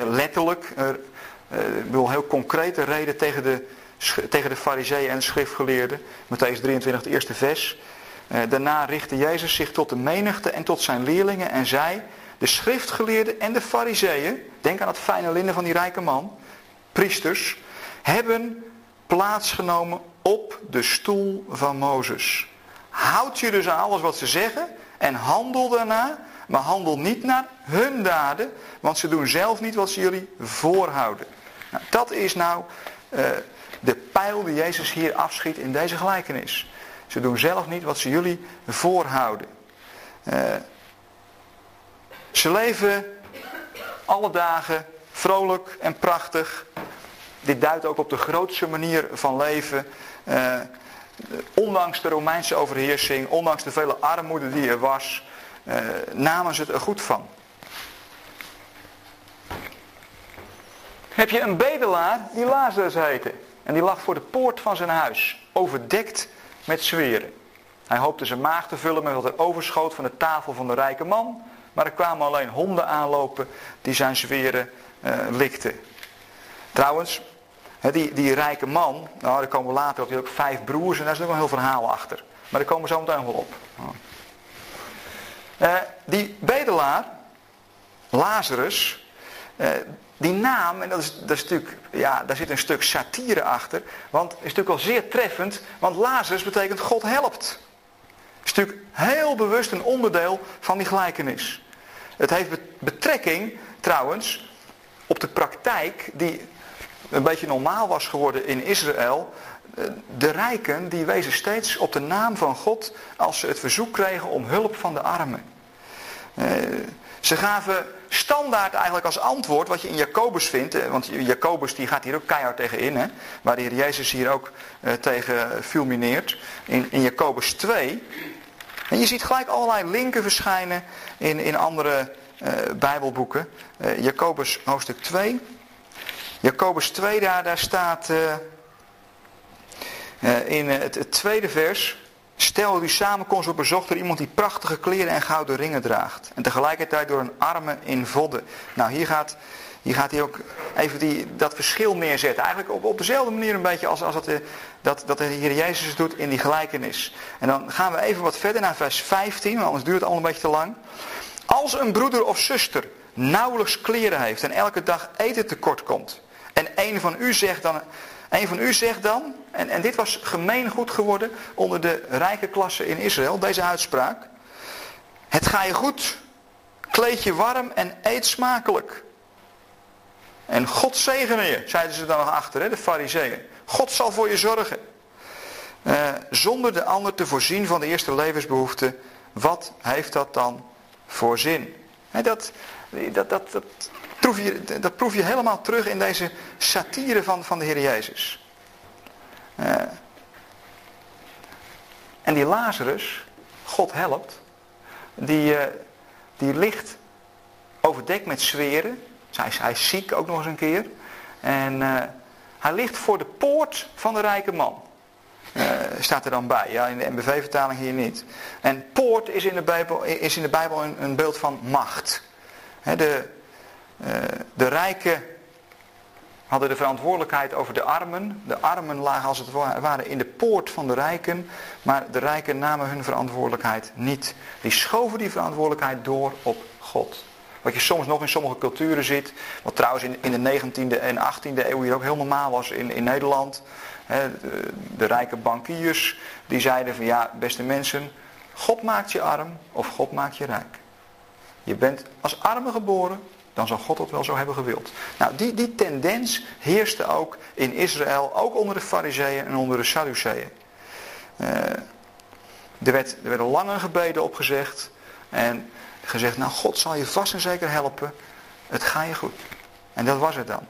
letterlijk, ik bedoel, heel concrete reden tegen de, tegen de fariseeën en de schriftgeleerden. Matthäus 23, het eerste vers. Uh, daarna richtte Jezus zich tot de menigte en tot zijn leerlingen en zei... De schriftgeleerden en de fariseeën, denk aan het fijne linnen van die rijke man, priesters, hebben plaatsgenomen op de stoel van Mozes. Houd je dus aan alles wat ze zeggen en handel daarna, maar handel niet naar hun daden, want ze doen zelf niet wat ze jullie voorhouden. Dat is nou uh, de pijl die Jezus hier afschiet in deze gelijkenis. Ze doen zelf niet wat ze jullie voorhouden. Uh, ze leven alle dagen vrolijk en prachtig. dit duidt ook op de grootste manier van leven. Uh, ondanks de Romeinse overheersing, ondanks de vele armoede die er was, namen ze het er goed van. Heb je een bedelaar die Lazarus heette. En die lag voor de poort van zijn huis, overdekt met zweren. Hij hoopte zijn maag te vullen met wat er overschoot van de tafel van de rijke man. Maar er kwamen alleen honden aanlopen die zijn zweren uh, likten. Trouwens, die, die rijke man, nou daar komen we later op, die had ook vijf broers en daar is ook een heel verhaal achter. Maar daar komen we zo meteen wel op. Uh, die bedelaar, Lazarus, uh, die naam, en dat is, dat is natuurlijk, ja, daar zit een stuk satire achter. Want is natuurlijk al zeer treffend, want Lazarus betekent God helpt. Is natuurlijk heel bewust een onderdeel van die gelijkenis. Het heeft betrekking, trouwens, op de praktijk die een beetje normaal was geworden in Israël. De rijken die wezen steeds op de naam van God als ze het verzoek kregen om hulp van de armen. Eh, ze gaven standaard eigenlijk als antwoord wat je in Jacobus vindt. Want Jacobus die gaat hier ook keihard tegen in. Waar de Heer Jezus hier ook eh, tegen fulmineert. In, in Jacobus 2. En je ziet gelijk allerlei linken verschijnen in, in andere uh, Bijbelboeken. Uh, Jacobus hoofdstuk 2. Jacobus 2, daar, daar staat in het, tweede vers. Stel die samenkomst wordt bezocht door iemand die prachtige kleren en gouden ringen draagt. En tegelijkertijd door een arme in vodden. Nou, hier gaat, hier gaat hij ook even die, dat verschil neerzetten. Eigenlijk op, op dezelfde manier een beetje als, als dat, de, dat, dat de Heer Jezus doet in die gelijkenis. En dan gaan we even wat verder naar vers 15, want anders duurt het allemaal een beetje te lang. Als een broeder of zuster nauwelijks kleren heeft en elke dag eten tekort komt. En een van u zegt dan, een van u zegt dan, en, en dit was gemeengoed geworden onder de rijke klasse in Israël, deze uitspraak. Het ga je goed, kleed je warm en eet smakelijk. En God zegene je, zeiden ze dan nog achter, hè, de fariseeën. God zal voor je zorgen. Uh, zonder de ander te voorzien van de eerste levensbehoeften, wat heeft dat dan voor zin? Dat, dat, dat, dat, proef dat proef je helemaal terug in deze satire van, van de Heer Jezus. Uh, en die Lazarus, God helpt, die, uh, die ligt overdekt met zweren. Hij, hij is ziek ook nog eens een keer. En uh, hij ligt voor de poort van de rijke man. Staat er dan bij, ja, in de MBV-vertaling hier niet. En poort is in de Bijbel, is in de Bijbel een, een beeld van macht. de, de rijken hadden de verantwoordelijkheid over de armen. De armen lagen als het ware in de poort van de rijken. Maar de rijken namen hun verantwoordelijkheid niet. Die schoven die verantwoordelijkheid door op God. Wat je soms nog in sommige culturen ziet. Wat trouwens in, in de 19e en 18e eeuw hier ook heel normaal was in, in Nederland. de, de rijke bankiers die zeiden van ja beste mensen. God maakt je arm of God maakt je rijk. Je bent als arme geboren dan zal God dat wel zo hebben gewild. Nou, die, die tendens heerste ook in Israël, ook onder de fariseeën en onder de Sadduceeën. Uh, er, werd, er werden lange gebeden opgezegd en gezegd, nou God zal je vast en zeker helpen, het ga je goed. En dat was het dan.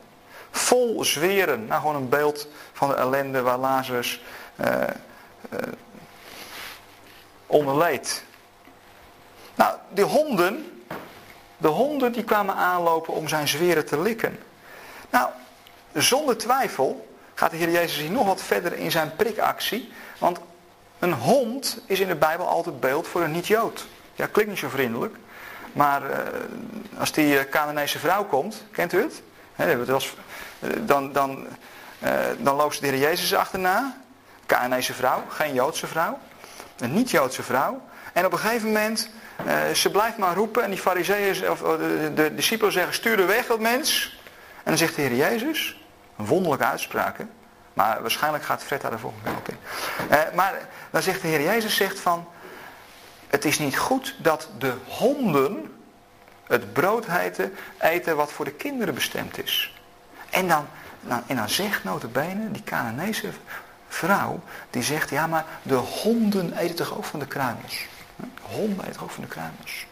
Vol zweren, nou gewoon een beeld van de ellende waar Lazarus uh, onder leed. Nou, die honden, de honden die kwamen aanlopen om zijn zweren te likken. Nou, zonder twijfel gaat de Heer Jezus hier nog wat verder in zijn prikactie. Want een hond is in de Bijbel altijd beeld voor een niet-Jood. Ja, klinkt niet zo vriendelijk. Maar uh, als die uh, Canaanese vrouw komt, kent u het? He, was, uh, dan, dan, dan loopt de Heer Jezus achterna. Canaanese vrouw, geen Joodse vrouw. Een niet-Joodse vrouw. En op een gegeven moment uh, ze blijft maar roepen en die fariseeën, of de, de, discipelen zeggen, stuur er weg dat mens. En dan zegt de Heer Jezus, een wonderlijke uitspraak, maar waarschijnlijk gaat Fred daar de volgende keer op in. Uh, maar dan zegt de Heer Jezus zegt van, het is niet goed dat de honden het brood eten, eten wat voor de kinderen bestemd is. En dan, dan, en dan zegt notabene die Canaanese vrouw, die zegt, ja maar de honden eten toch ook van de kruimels. Honden eten ook van de kruimels.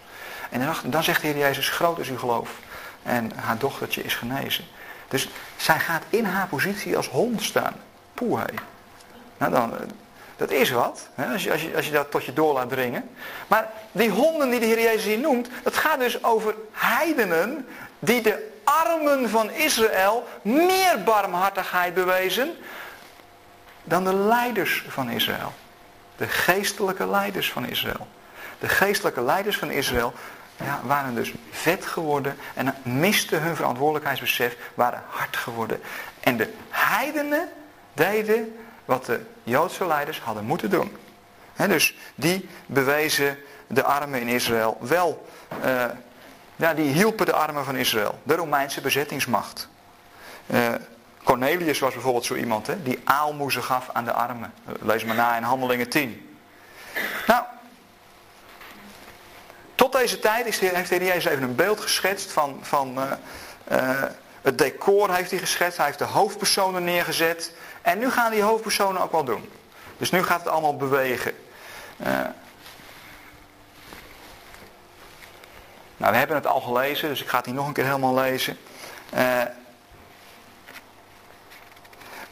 En dan, zegt de Heer Jezus, groot is uw geloof. En haar dochtertje is genezen. Dus zij gaat in haar positie als hond staan. Poeh. Nou dan, dat is wat, hè, als, je, als, je, als je dat tot je door laat dringen. Maar die honden die de Heer Jezus hier noemt, dat gaat dus over heidenen die de armen van Israël meer barmhartigheid bewezen dan de leiders van Israël. De geestelijke leiders van Israël. De geestelijke leiders van Israël ja, waren dus vet geworden en misten hun verantwoordelijkheidsbesef, waren hard geworden. En de heidenen deden wat de Joodse leiders hadden moeten doen. dus die bewezen de armen in Israël wel. Uh, ja, die hielpen de armen van Israël. De Romeinse bezettingsmacht. Uh, Cornelius was bijvoorbeeld zo iemand hè, die aalmoezen gaf aan de armen. Lees maar na in Handelingen 10. Nou, tot deze tijd is, heeft de heer Jezus even een beeld geschetst van, van uh, het decor heeft hij geschetst. Hij heeft de hoofdpersonen neergezet. En nu gaan die hoofdpersonen ook wel doen. Dus nu gaat het allemaal bewegen. Uh, nou, we hebben het al gelezen, dus ik ga het hier nog een keer helemaal lezen.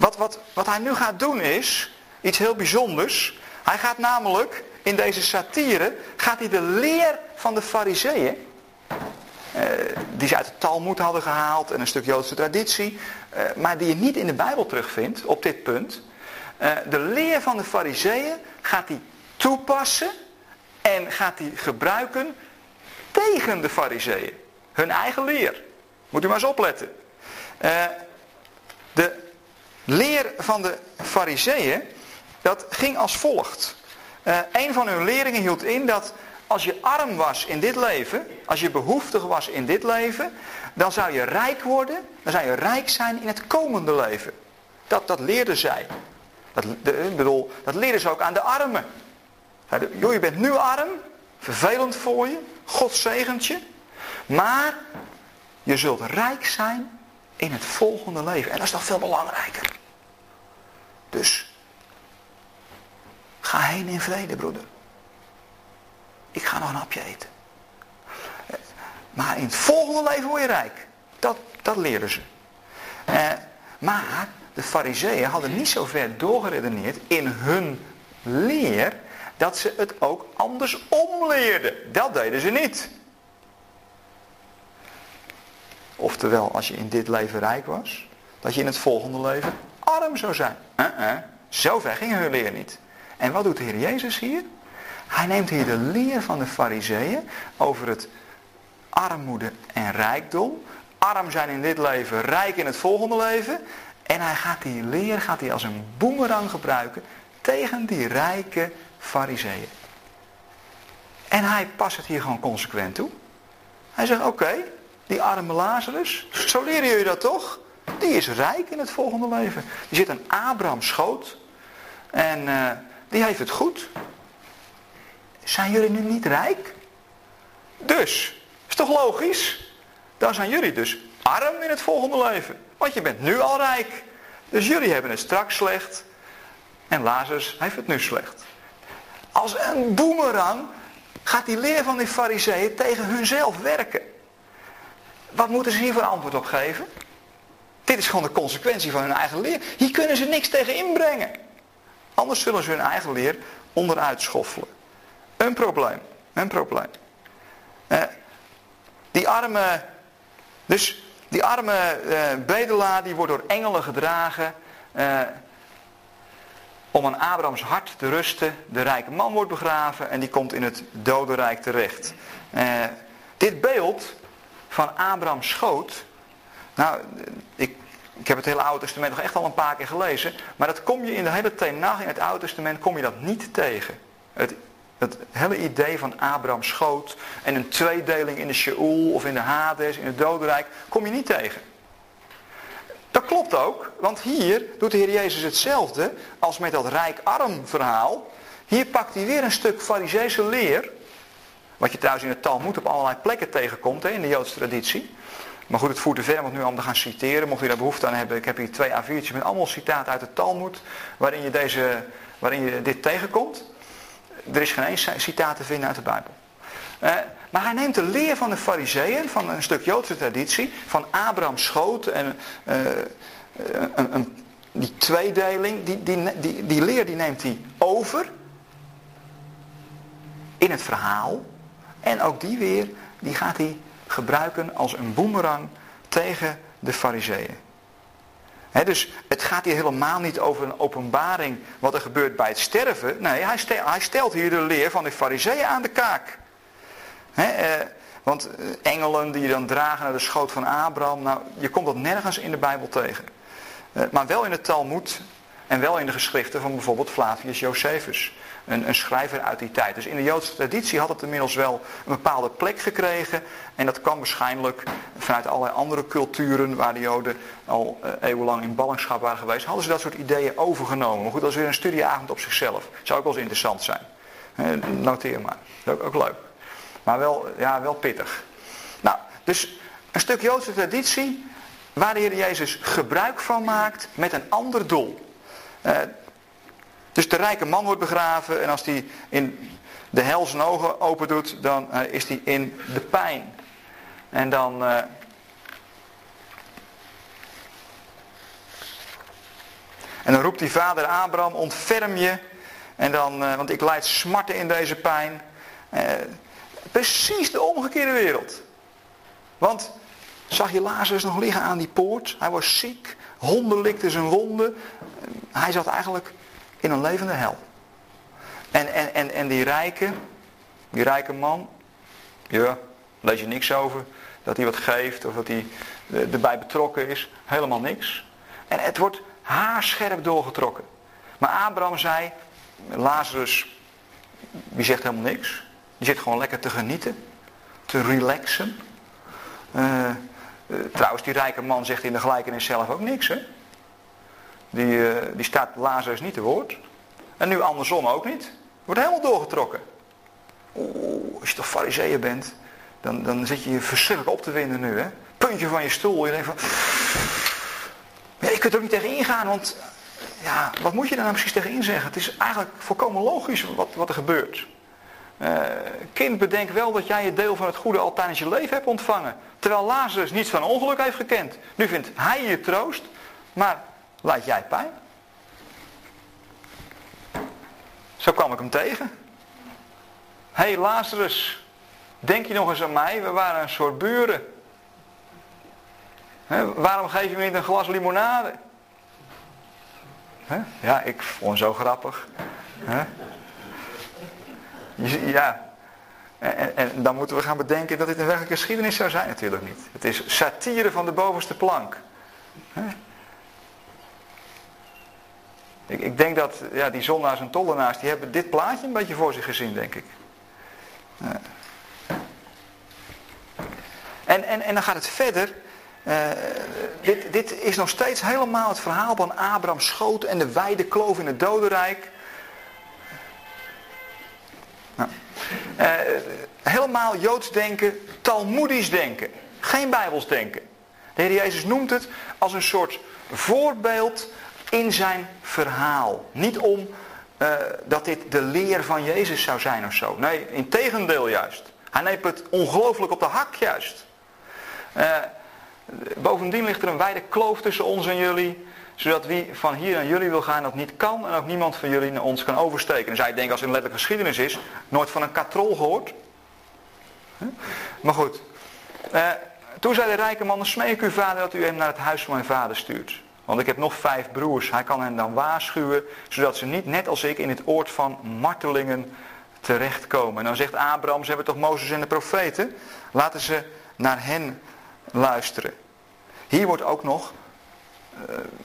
Wat, wat, wat hij nu gaat doen is iets heel bijzonders. Hij gaat namelijk in deze satire, gaat hij de leer van de fariseeën, uh, die ze uit de Talmud hadden gehaald en een stuk Joodse traditie, uh, maar die je niet in de Bijbel terugvindt op dit punt. Uh, de leer van de fariseeën gaat hij toepassen en gaat hij gebruiken tegen de fariseeën. Hun eigen leer. Moet u maar eens opletten. de leer van de fariseeën, dat ging als volgt. Uh, een van hun leerlingen hield in dat als je arm was in dit leven, als je behoeftig was in dit leven, dan zou je rijk worden, dan zou je rijk zijn in het komende leven. Dat, dat leerden zij. Dat, de, bedoel, dat leerden ze ook aan de armen. Joh, je bent nu arm, vervelend voor je, God zegent je, maar je zult rijk zijn in het volgende leven. En dat is nog veel belangrijker. Dus ga heen in vrede, broeder. Ik ga nog een hapje eten. Maar in het volgende leven word je rijk. Dat, dat leren ze. Eh, maar de fariseeën hadden niet zo ver doorgeredeneerd in hun leer dat ze het ook andersom leerden. Dat deden ze niet. Oftewel, als je in dit leven rijk was, dat je in het volgende leven arm zou zijn. Uh -uh. Zo ver ging hun leer niet. En wat doet de Heer Jezus hier? Hij neemt hier de leer van de fariseeën over het armoede en rijkdom. Arm zijn in dit leven, rijk in het volgende leven. En hij gaat die leer gaat hij als een boemerang gebruiken tegen die rijke fariseeën. En hij past het hier gewoon consequent toe. Hij zegt, oké, die arme Lazarus, zo leren jullie dat toch? Die is rijk in het volgende leven. Die zit aan Abraham schoot. En uh, die heeft het goed. Zijn jullie nu niet rijk? Dus, is toch logisch? Dan zijn jullie dus arm in het volgende leven. Want je bent nu al rijk. Dus jullie hebben het straks slecht. En Lazarus heeft het nu slecht. Als een boemerang gaat die leer van die fariseeën tegen hunzelf werken. Wat moeten ze hier voor antwoord op geven? Dit is gewoon de consequentie van hun eigen leer. Hier kunnen ze niks tegen inbrengen. Anders zullen ze hun eigen leer onderuit schoffelen. Een probleem. Een probleem. Eh, die arme, dus die arme eh, bedelaar die wordt door engelen gedragen eh, om aan Abrahams hart te rusten. De rijke man wordt begraven en die komt in het dodenrijk terecht. Dit beeld van Abrahams schoot, nou, ik, ik heb het hele Oude Testament nog echt al een paar keer gelezen, maar dat kom je in de hele Tenach in het Oude Testament kom je dat niet tegen. Het het hele idee van Abraham schoot en een tweedeling in de Sheol of in de Hades, in het dodenrijk, kom je niet tegen. Dat klopt ook, want hier doet de Heer Jezus hetzelfde als met dat rijk-arm verhaal. Hier pakt hij weer een stuk fariseese leer, wat je trouwens in het Talmud op allerlei plekken tegenkomt hè, in de Joodse traditie. Maar goed, het voert te ver om het nu allemaal te gaan citeren. Mocht u daar behoefte aan hebben, ik heb hier twee A4'tjes met allemaal citaten uit het Talmud, waarin je, deze, waarin je dit tegenkomt. Er is geen één citaat te vinden uit de Bijbel. Eh, Maar hij neemt de leer van de fariseeën, van een stuk Joodse traditie, van Abraham schoot en uh, een, een, die tweedeling, die, die, die, die leer die neemt hij over in het verhaal. En ook die weer, die gaat hij gebruiken als een boemerang tegen de fariseeën. dus het gaat hier helemaal niet over een openbaring wat er gebeurt bij het sterven. Nee, hij, stelt, hij stelt hier de leer van de fariseeën aan de kaak. eh, want eh, engelen die je dan dragen naar de schoot van Abraham, nou, je komt dat nergens in de Bijbel tegen. Eh, maar wel in het Talmud en wel in de geschriften van bijvoorbeeld Flavius Josephus. Een, een, schrijver uit die tijd. Dus in de Joodse traditie had het inmiddels wel een bepaalde plek gekregen. En dat kwam waarschijnlijk vanuit allerlei andere culturen waar de Joden al uh, eeuwenlang in ballingschap waren geweest. Hadden ze dat soort ideeën overgenomen. Maar goed, dat is weer een studieavond op zichzelf. Zou ook wel eens interessant zijn. noteer maar. Ook, ook leuk. Maar wel, ja, wel pittig. Nou, dus een stuk Joodse traditie waar de Heer Jezus gebruik van maakt met een ander doel. Dus de rijke man wordt begraven en als hij in de hel zijn ogen open doet, dan uh, is hij in de pijn. En dan... Uh, en dan roept die vader Abraham, ontferm je. En dan, want ik leid smarten in deze pijn. precies de omgekeerde wereld. Want Zag je Lazarus nog liggen aan die poort? Hij was ziek, honden likten zijn wonden. Hij zat eigenlijk in een levende hel. En, en, en, en die rijke, die rijke man, ja, lees je niks over. Dat hij wat geeft of dat hij erbij betrokken is. Helemaal niks. En het wordt haarscherp doorgetrokken. Maar Abraham zei, Lazarus, die zegt helemaal niks. Die zit gewoon lekker te genieten, te relaxen. Uh, eh, trouwens, die rijke man zegt in de gelijkenis zelf ook niks. Hè? Die, uh, die staat Lazarus niet te woord. En nu andersom ook niet. Wordt helemaal doorgetrokken. Oeh, als je toch fariseeën bent, dan, dan zit je je verschrikkelijk op te winden nu. Hè? Puntje van je stoel. Je denkt van... Ja, je kunt er ook niet tegen ingaan, want ja, wat moet je daar nou precies tegen inzeggen? Het is eigenlijk volkomen logisch wat, wat er gebeurt. Uh, kind, bedenk wel dat jij het deel van het goede al tijdens je leven hebt ontvangen. Terwijl Lazarus niets van ongeluk heeft gekend. Nu vindt hij je troost, maar laat jij pijn. Zo kwam ik hem tegen. Hé hey Lazarus, denk je nog eens aan mij? We waren een soort buren. waarom geef je me niet een glas limonade? Ja, ik vond zo grappig. Ja, en, en, dan moeten we gaan bedenken dat dit een werkelijke geschiedenis zou zijn. Natuurlijk niet. Het is satire van de bovenste plank. Ik, ik, denk dat ja, die zondaars en tollenaars, die hebben dit plaatje een beetje voor zich gezien, denk ik. En, en, en dan gaat het verder. Uh, dit, dit is nog steeds helemaal het verhaal van Abraham schoot en de wijde kloof in het dodenrijk. Nou. Uh, helemaal Joods denken, Talmoedisch denken. Geen Bijbels denken. De Heer Jezus noemt het als een soort voorbeeld in zijn verhaal. Niet om uh, dat dit de leer van Jezus zou zijn of zo. Nee, in tegendeel juist. Hij neemt het ongelooflijk op de hak juist. Uh, bovendien ligt er een wijde kloof tussen ons en jullie zodat wie van hier naar jullie wil gaan dat niet kan en ook niemand van jullie naar ons kan oversteken. En zij denken als het een letterlijke geschiedenis is, nooit van een katrol gehoord. Maar goed. Eh, toen zei de rijke man, smeek uw vader dat u hem naar het huis van mijn vader stuurt. Want ik heb nog vijf broers. Hij kan hen dan waarschuwen, zodat ze niet net als ik in het oord van martelingen terechtkomen. En dan zegt Abraham, ze hebben toch Mozes en de profeten? Laten ze naar hen luisteren. Hier wordt ook nog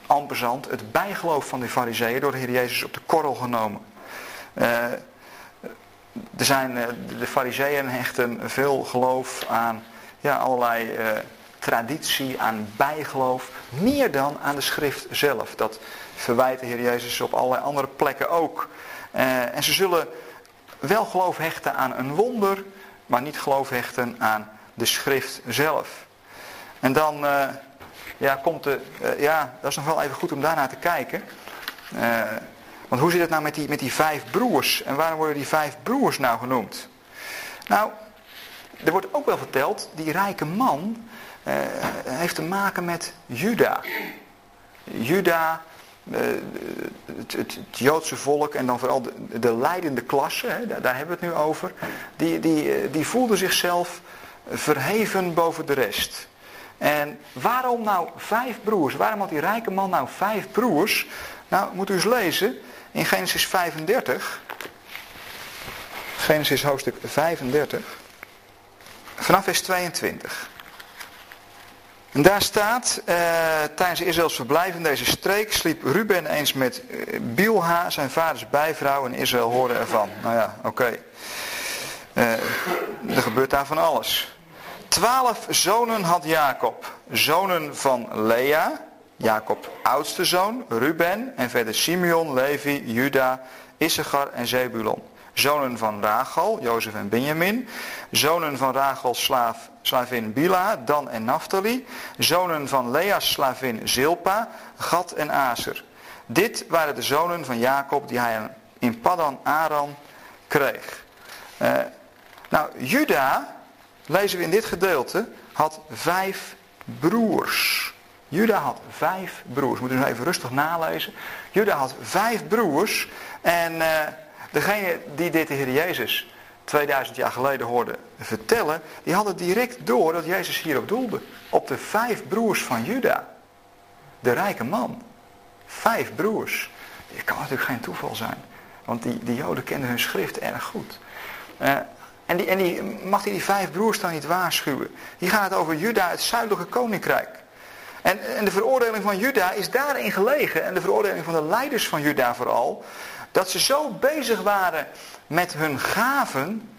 uh, het bijgeloof van de fariseeën door de Heer Jezus op de korrel genomen. Uh, er zijn, uh, de fariseeën hechten veel geloof aan ja, allerlei traditie, aan bijgeloof, meer dan aan de schrift zelf. Dat verwijt de Heer Jezus op allerlei andere plekken ook. en ze zullen wel geloof hechten aan een wonder, maar niet geloof hechten aan de schrift zelf. En dan ja, komt de, uh, ja, dat is nog wel even goed om daarnaar te kijken. Want hoe zit het nou met die, met die vijf broers? En waarom worden die vijf broers nou genoemd? Nou, er wordt ook wel verteld, die rijke man uh, heeft te maken met Juda. Juda, uh, het, Joodse volk en dan vooral de, de leidende klasse, hè, daar, daar, hebben we het nu over, die, die, die voelde zichzelf verheven boven de rest. En waarom nou vijf broers? Waarom had die rijke man nou vijf broers? Nou, moet u eens lezen in Genesis 35. Genesis hoofdstuk 35. Vanaf vers 22. En daar staat, uh, tijdens Israëls verblijf in deze streek sliep Ruben eens met uh, Bilha, zijn vaders bijvrouw, en Israël hoorde ervan. Nou ja, oké. Uh, er gebeurt daar van alles. Twaalf zonen had Jacob. Zonen van Lea, Jacob oudste zoon, Ruben en verder Simeon, Levi, Juda, Issachar en Zebulon. Zonen van Rachel, Jozef en Benjamin. Zonen van Rachel's slaaf, slavin Bila, Dan en Naphtali. Zonen van Lea's slavin Zilpa, Gad en Aser. Dit waren de zonen van Jacob die hij in Paddan Aram kreeg. Uh, nou, Juda lezen we in dit gedeelte, had vijf broers. Juda had vijf broers. Moeten we even rustig nalezen. Juda had vijf broers. En uh, degene die dit de Heer Jezus 2000 jaar geleden hoorde vertellen, die hadden direct door dat Jezus hierop doelde. Op de vijf broers van Juda. De rijke man. Vijf broers. Dit kan natuurlijk geen toeval zijn. Want die, die Joden kenden hun schrift erg goed. Uh, en, die, en die, mag hij die vijf broers dan niet waarschuwen? Hier gaat het over Juda, het zuidelijke koninkrijk. En, en de veroordeling van Juda is daarin gelegen. En de veroordeling van de leiders van Juda vooral. Dat ze zo bezig waren met hun gaven.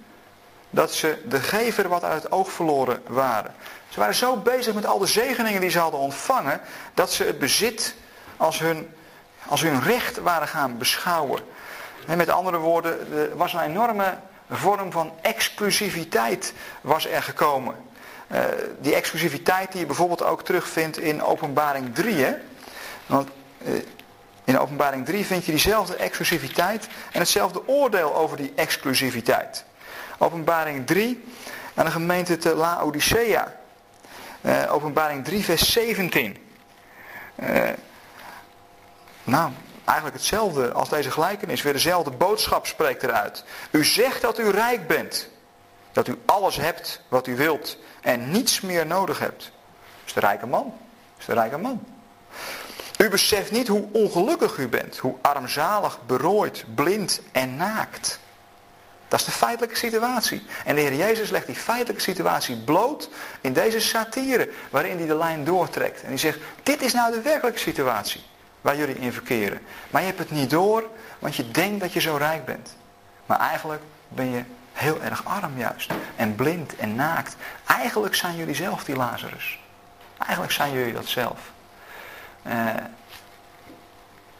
Dat ze de gever wat uit het oog verloren waren. Ze waren zo bezig met al de zegeningen die ze hadden ontvangen. Dat ze het bezit als hun, als hun recht waren gaan beschouwen. En met andere woorden, er was een enorme vorm van exclusiviteit was er gekomen. Uh, die exclusiviteit die je bijvoorbeeld ook terugvindt in openbaring 3. Hè? Want uh, in openbaring 3 vind je diezelfde exclusiviteit en hetzelfde oordeel over die exclusiviteit. Openbaring 3 aan de gemeente te Laodicea. Uh, openbaring 3 vers 17. nou, Eigenlijk hetzelfde als deze gelijkenis. Weer dezelfde boodschap spreekt eruit. U zegt dat u rijk bent. Dat u alles hebt wat u wilt. En niets meer nodig hebt. Dat is de rijke man. Dat is de rijke man. U beseft niet hoe ongelukkig u bent. Hoe armzalig, berooid, blind en naakt. Dat is de feitelijke situatie. En de Heer Jezus legt die feitelijke situatie bloot in deze satire. Waarin hij de lijn doortrekt. En hij zegt, dit is nou de werkelijke situatie waar jullie in verkeren. Maar je hebt het niet door, want je denkt dat je zo rijk bent. Maar eigenlijk ben je heel erg arm juist. En blind en naakt. Eigenlijk zijn jullie zelf die Lazarus. Eigenlijk zijn jullie dat zelf. Uh,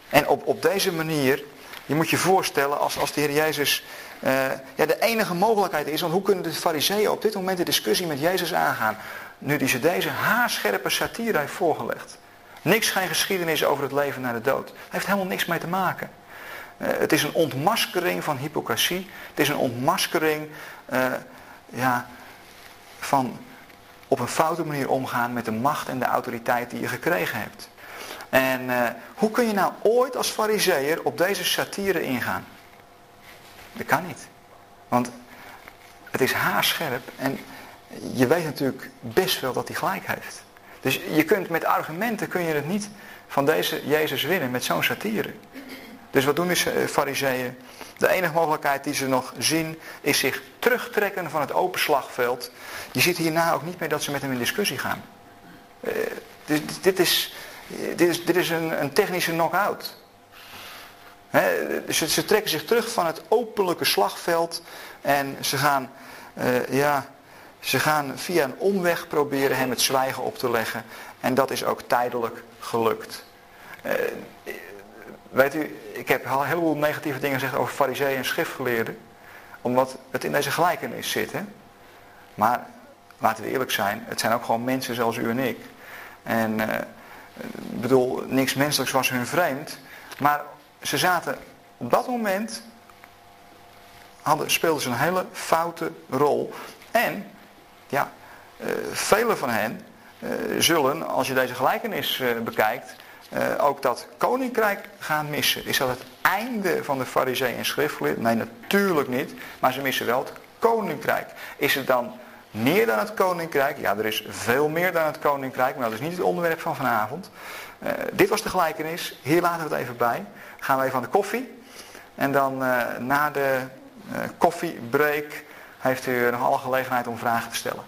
en op, op deze manier, je moet je voorstellen als, als de Heer Jezus uh, ja, de enige mogelijkheid is. Want hoe kunnen de fariseeën op dit moment de discussie met Jezus aangaan? Nu die ze deze haarscherpe satire heeft voorgelegd. Niks, geen geschiedenis over het leven na de dood. Dat heeft helemaal niks mee te maken. Uh, het is een ontmaskering van hypocrisie. Het is een ontmaskering ja, van op een foute manier omgaan met de macht en de autoriteit die je gekregen hebt. En uh, hoe kun je nou ooit als fariseer op deze satire ingaan? Dat kan niet. Want het is haarscherp en je weet natuurlijk best wel dat hij gelijk heeft. Dus je kunt met argumenten kun je het niet van deze Jezus winnen met zo'n satire. Dus wat doen die eh, fariseeën? De enige mogelijkheid die ze nog zien is zich terugtrekken van het open slagveld. Je ziet hierna ook niet meer dat ze met hem in discussie gaan. Uh, dit, dit, is, dit, is, is een, een technische knock-out. Ze, ze, trekken zich terug van het openlijke slagveld en ze gaan, uh, ja, ze gaan via een omweg proberen hem het zwijgen op te leggen. En dat is ook tijdelijk gelukt. Uh, weet u, ik heb al heel veel negatieve dingen gezegd over fariseeën en schriftgeleerden. Omdat het in deze gelijkenis zit. Hè? Maar laten we eerlijk zijn, het zijn ook gewoon mensen zoals u en ik. En uh, ik bedoel, niks menselijks was hun vreemd. Maar ze zaten op dat moment, hadden, speelden ze een hele foute rol. En Ja, uh, velen van hen zullen, als je deze gelijkenis bekijkt, ook dat koninkrijk gaan missen. Is dat het einde van de fariseeën en schriftgeleerden? Nee, natuurlijk niet. Maar ze missen wel het koninkrijk. Is het dan meer dan het koninkrijk? Ja, er is veel meer dan het koninkrijk, maar dat is niet het onderwerp van vanavond. Uh, dit was de gelijkenis. Hier laten we het even bij. Gaan we even aan de koffie. En dan uh, na de uh, koffiebreak heeft u nog alle gelegenheid om vragen te stellen.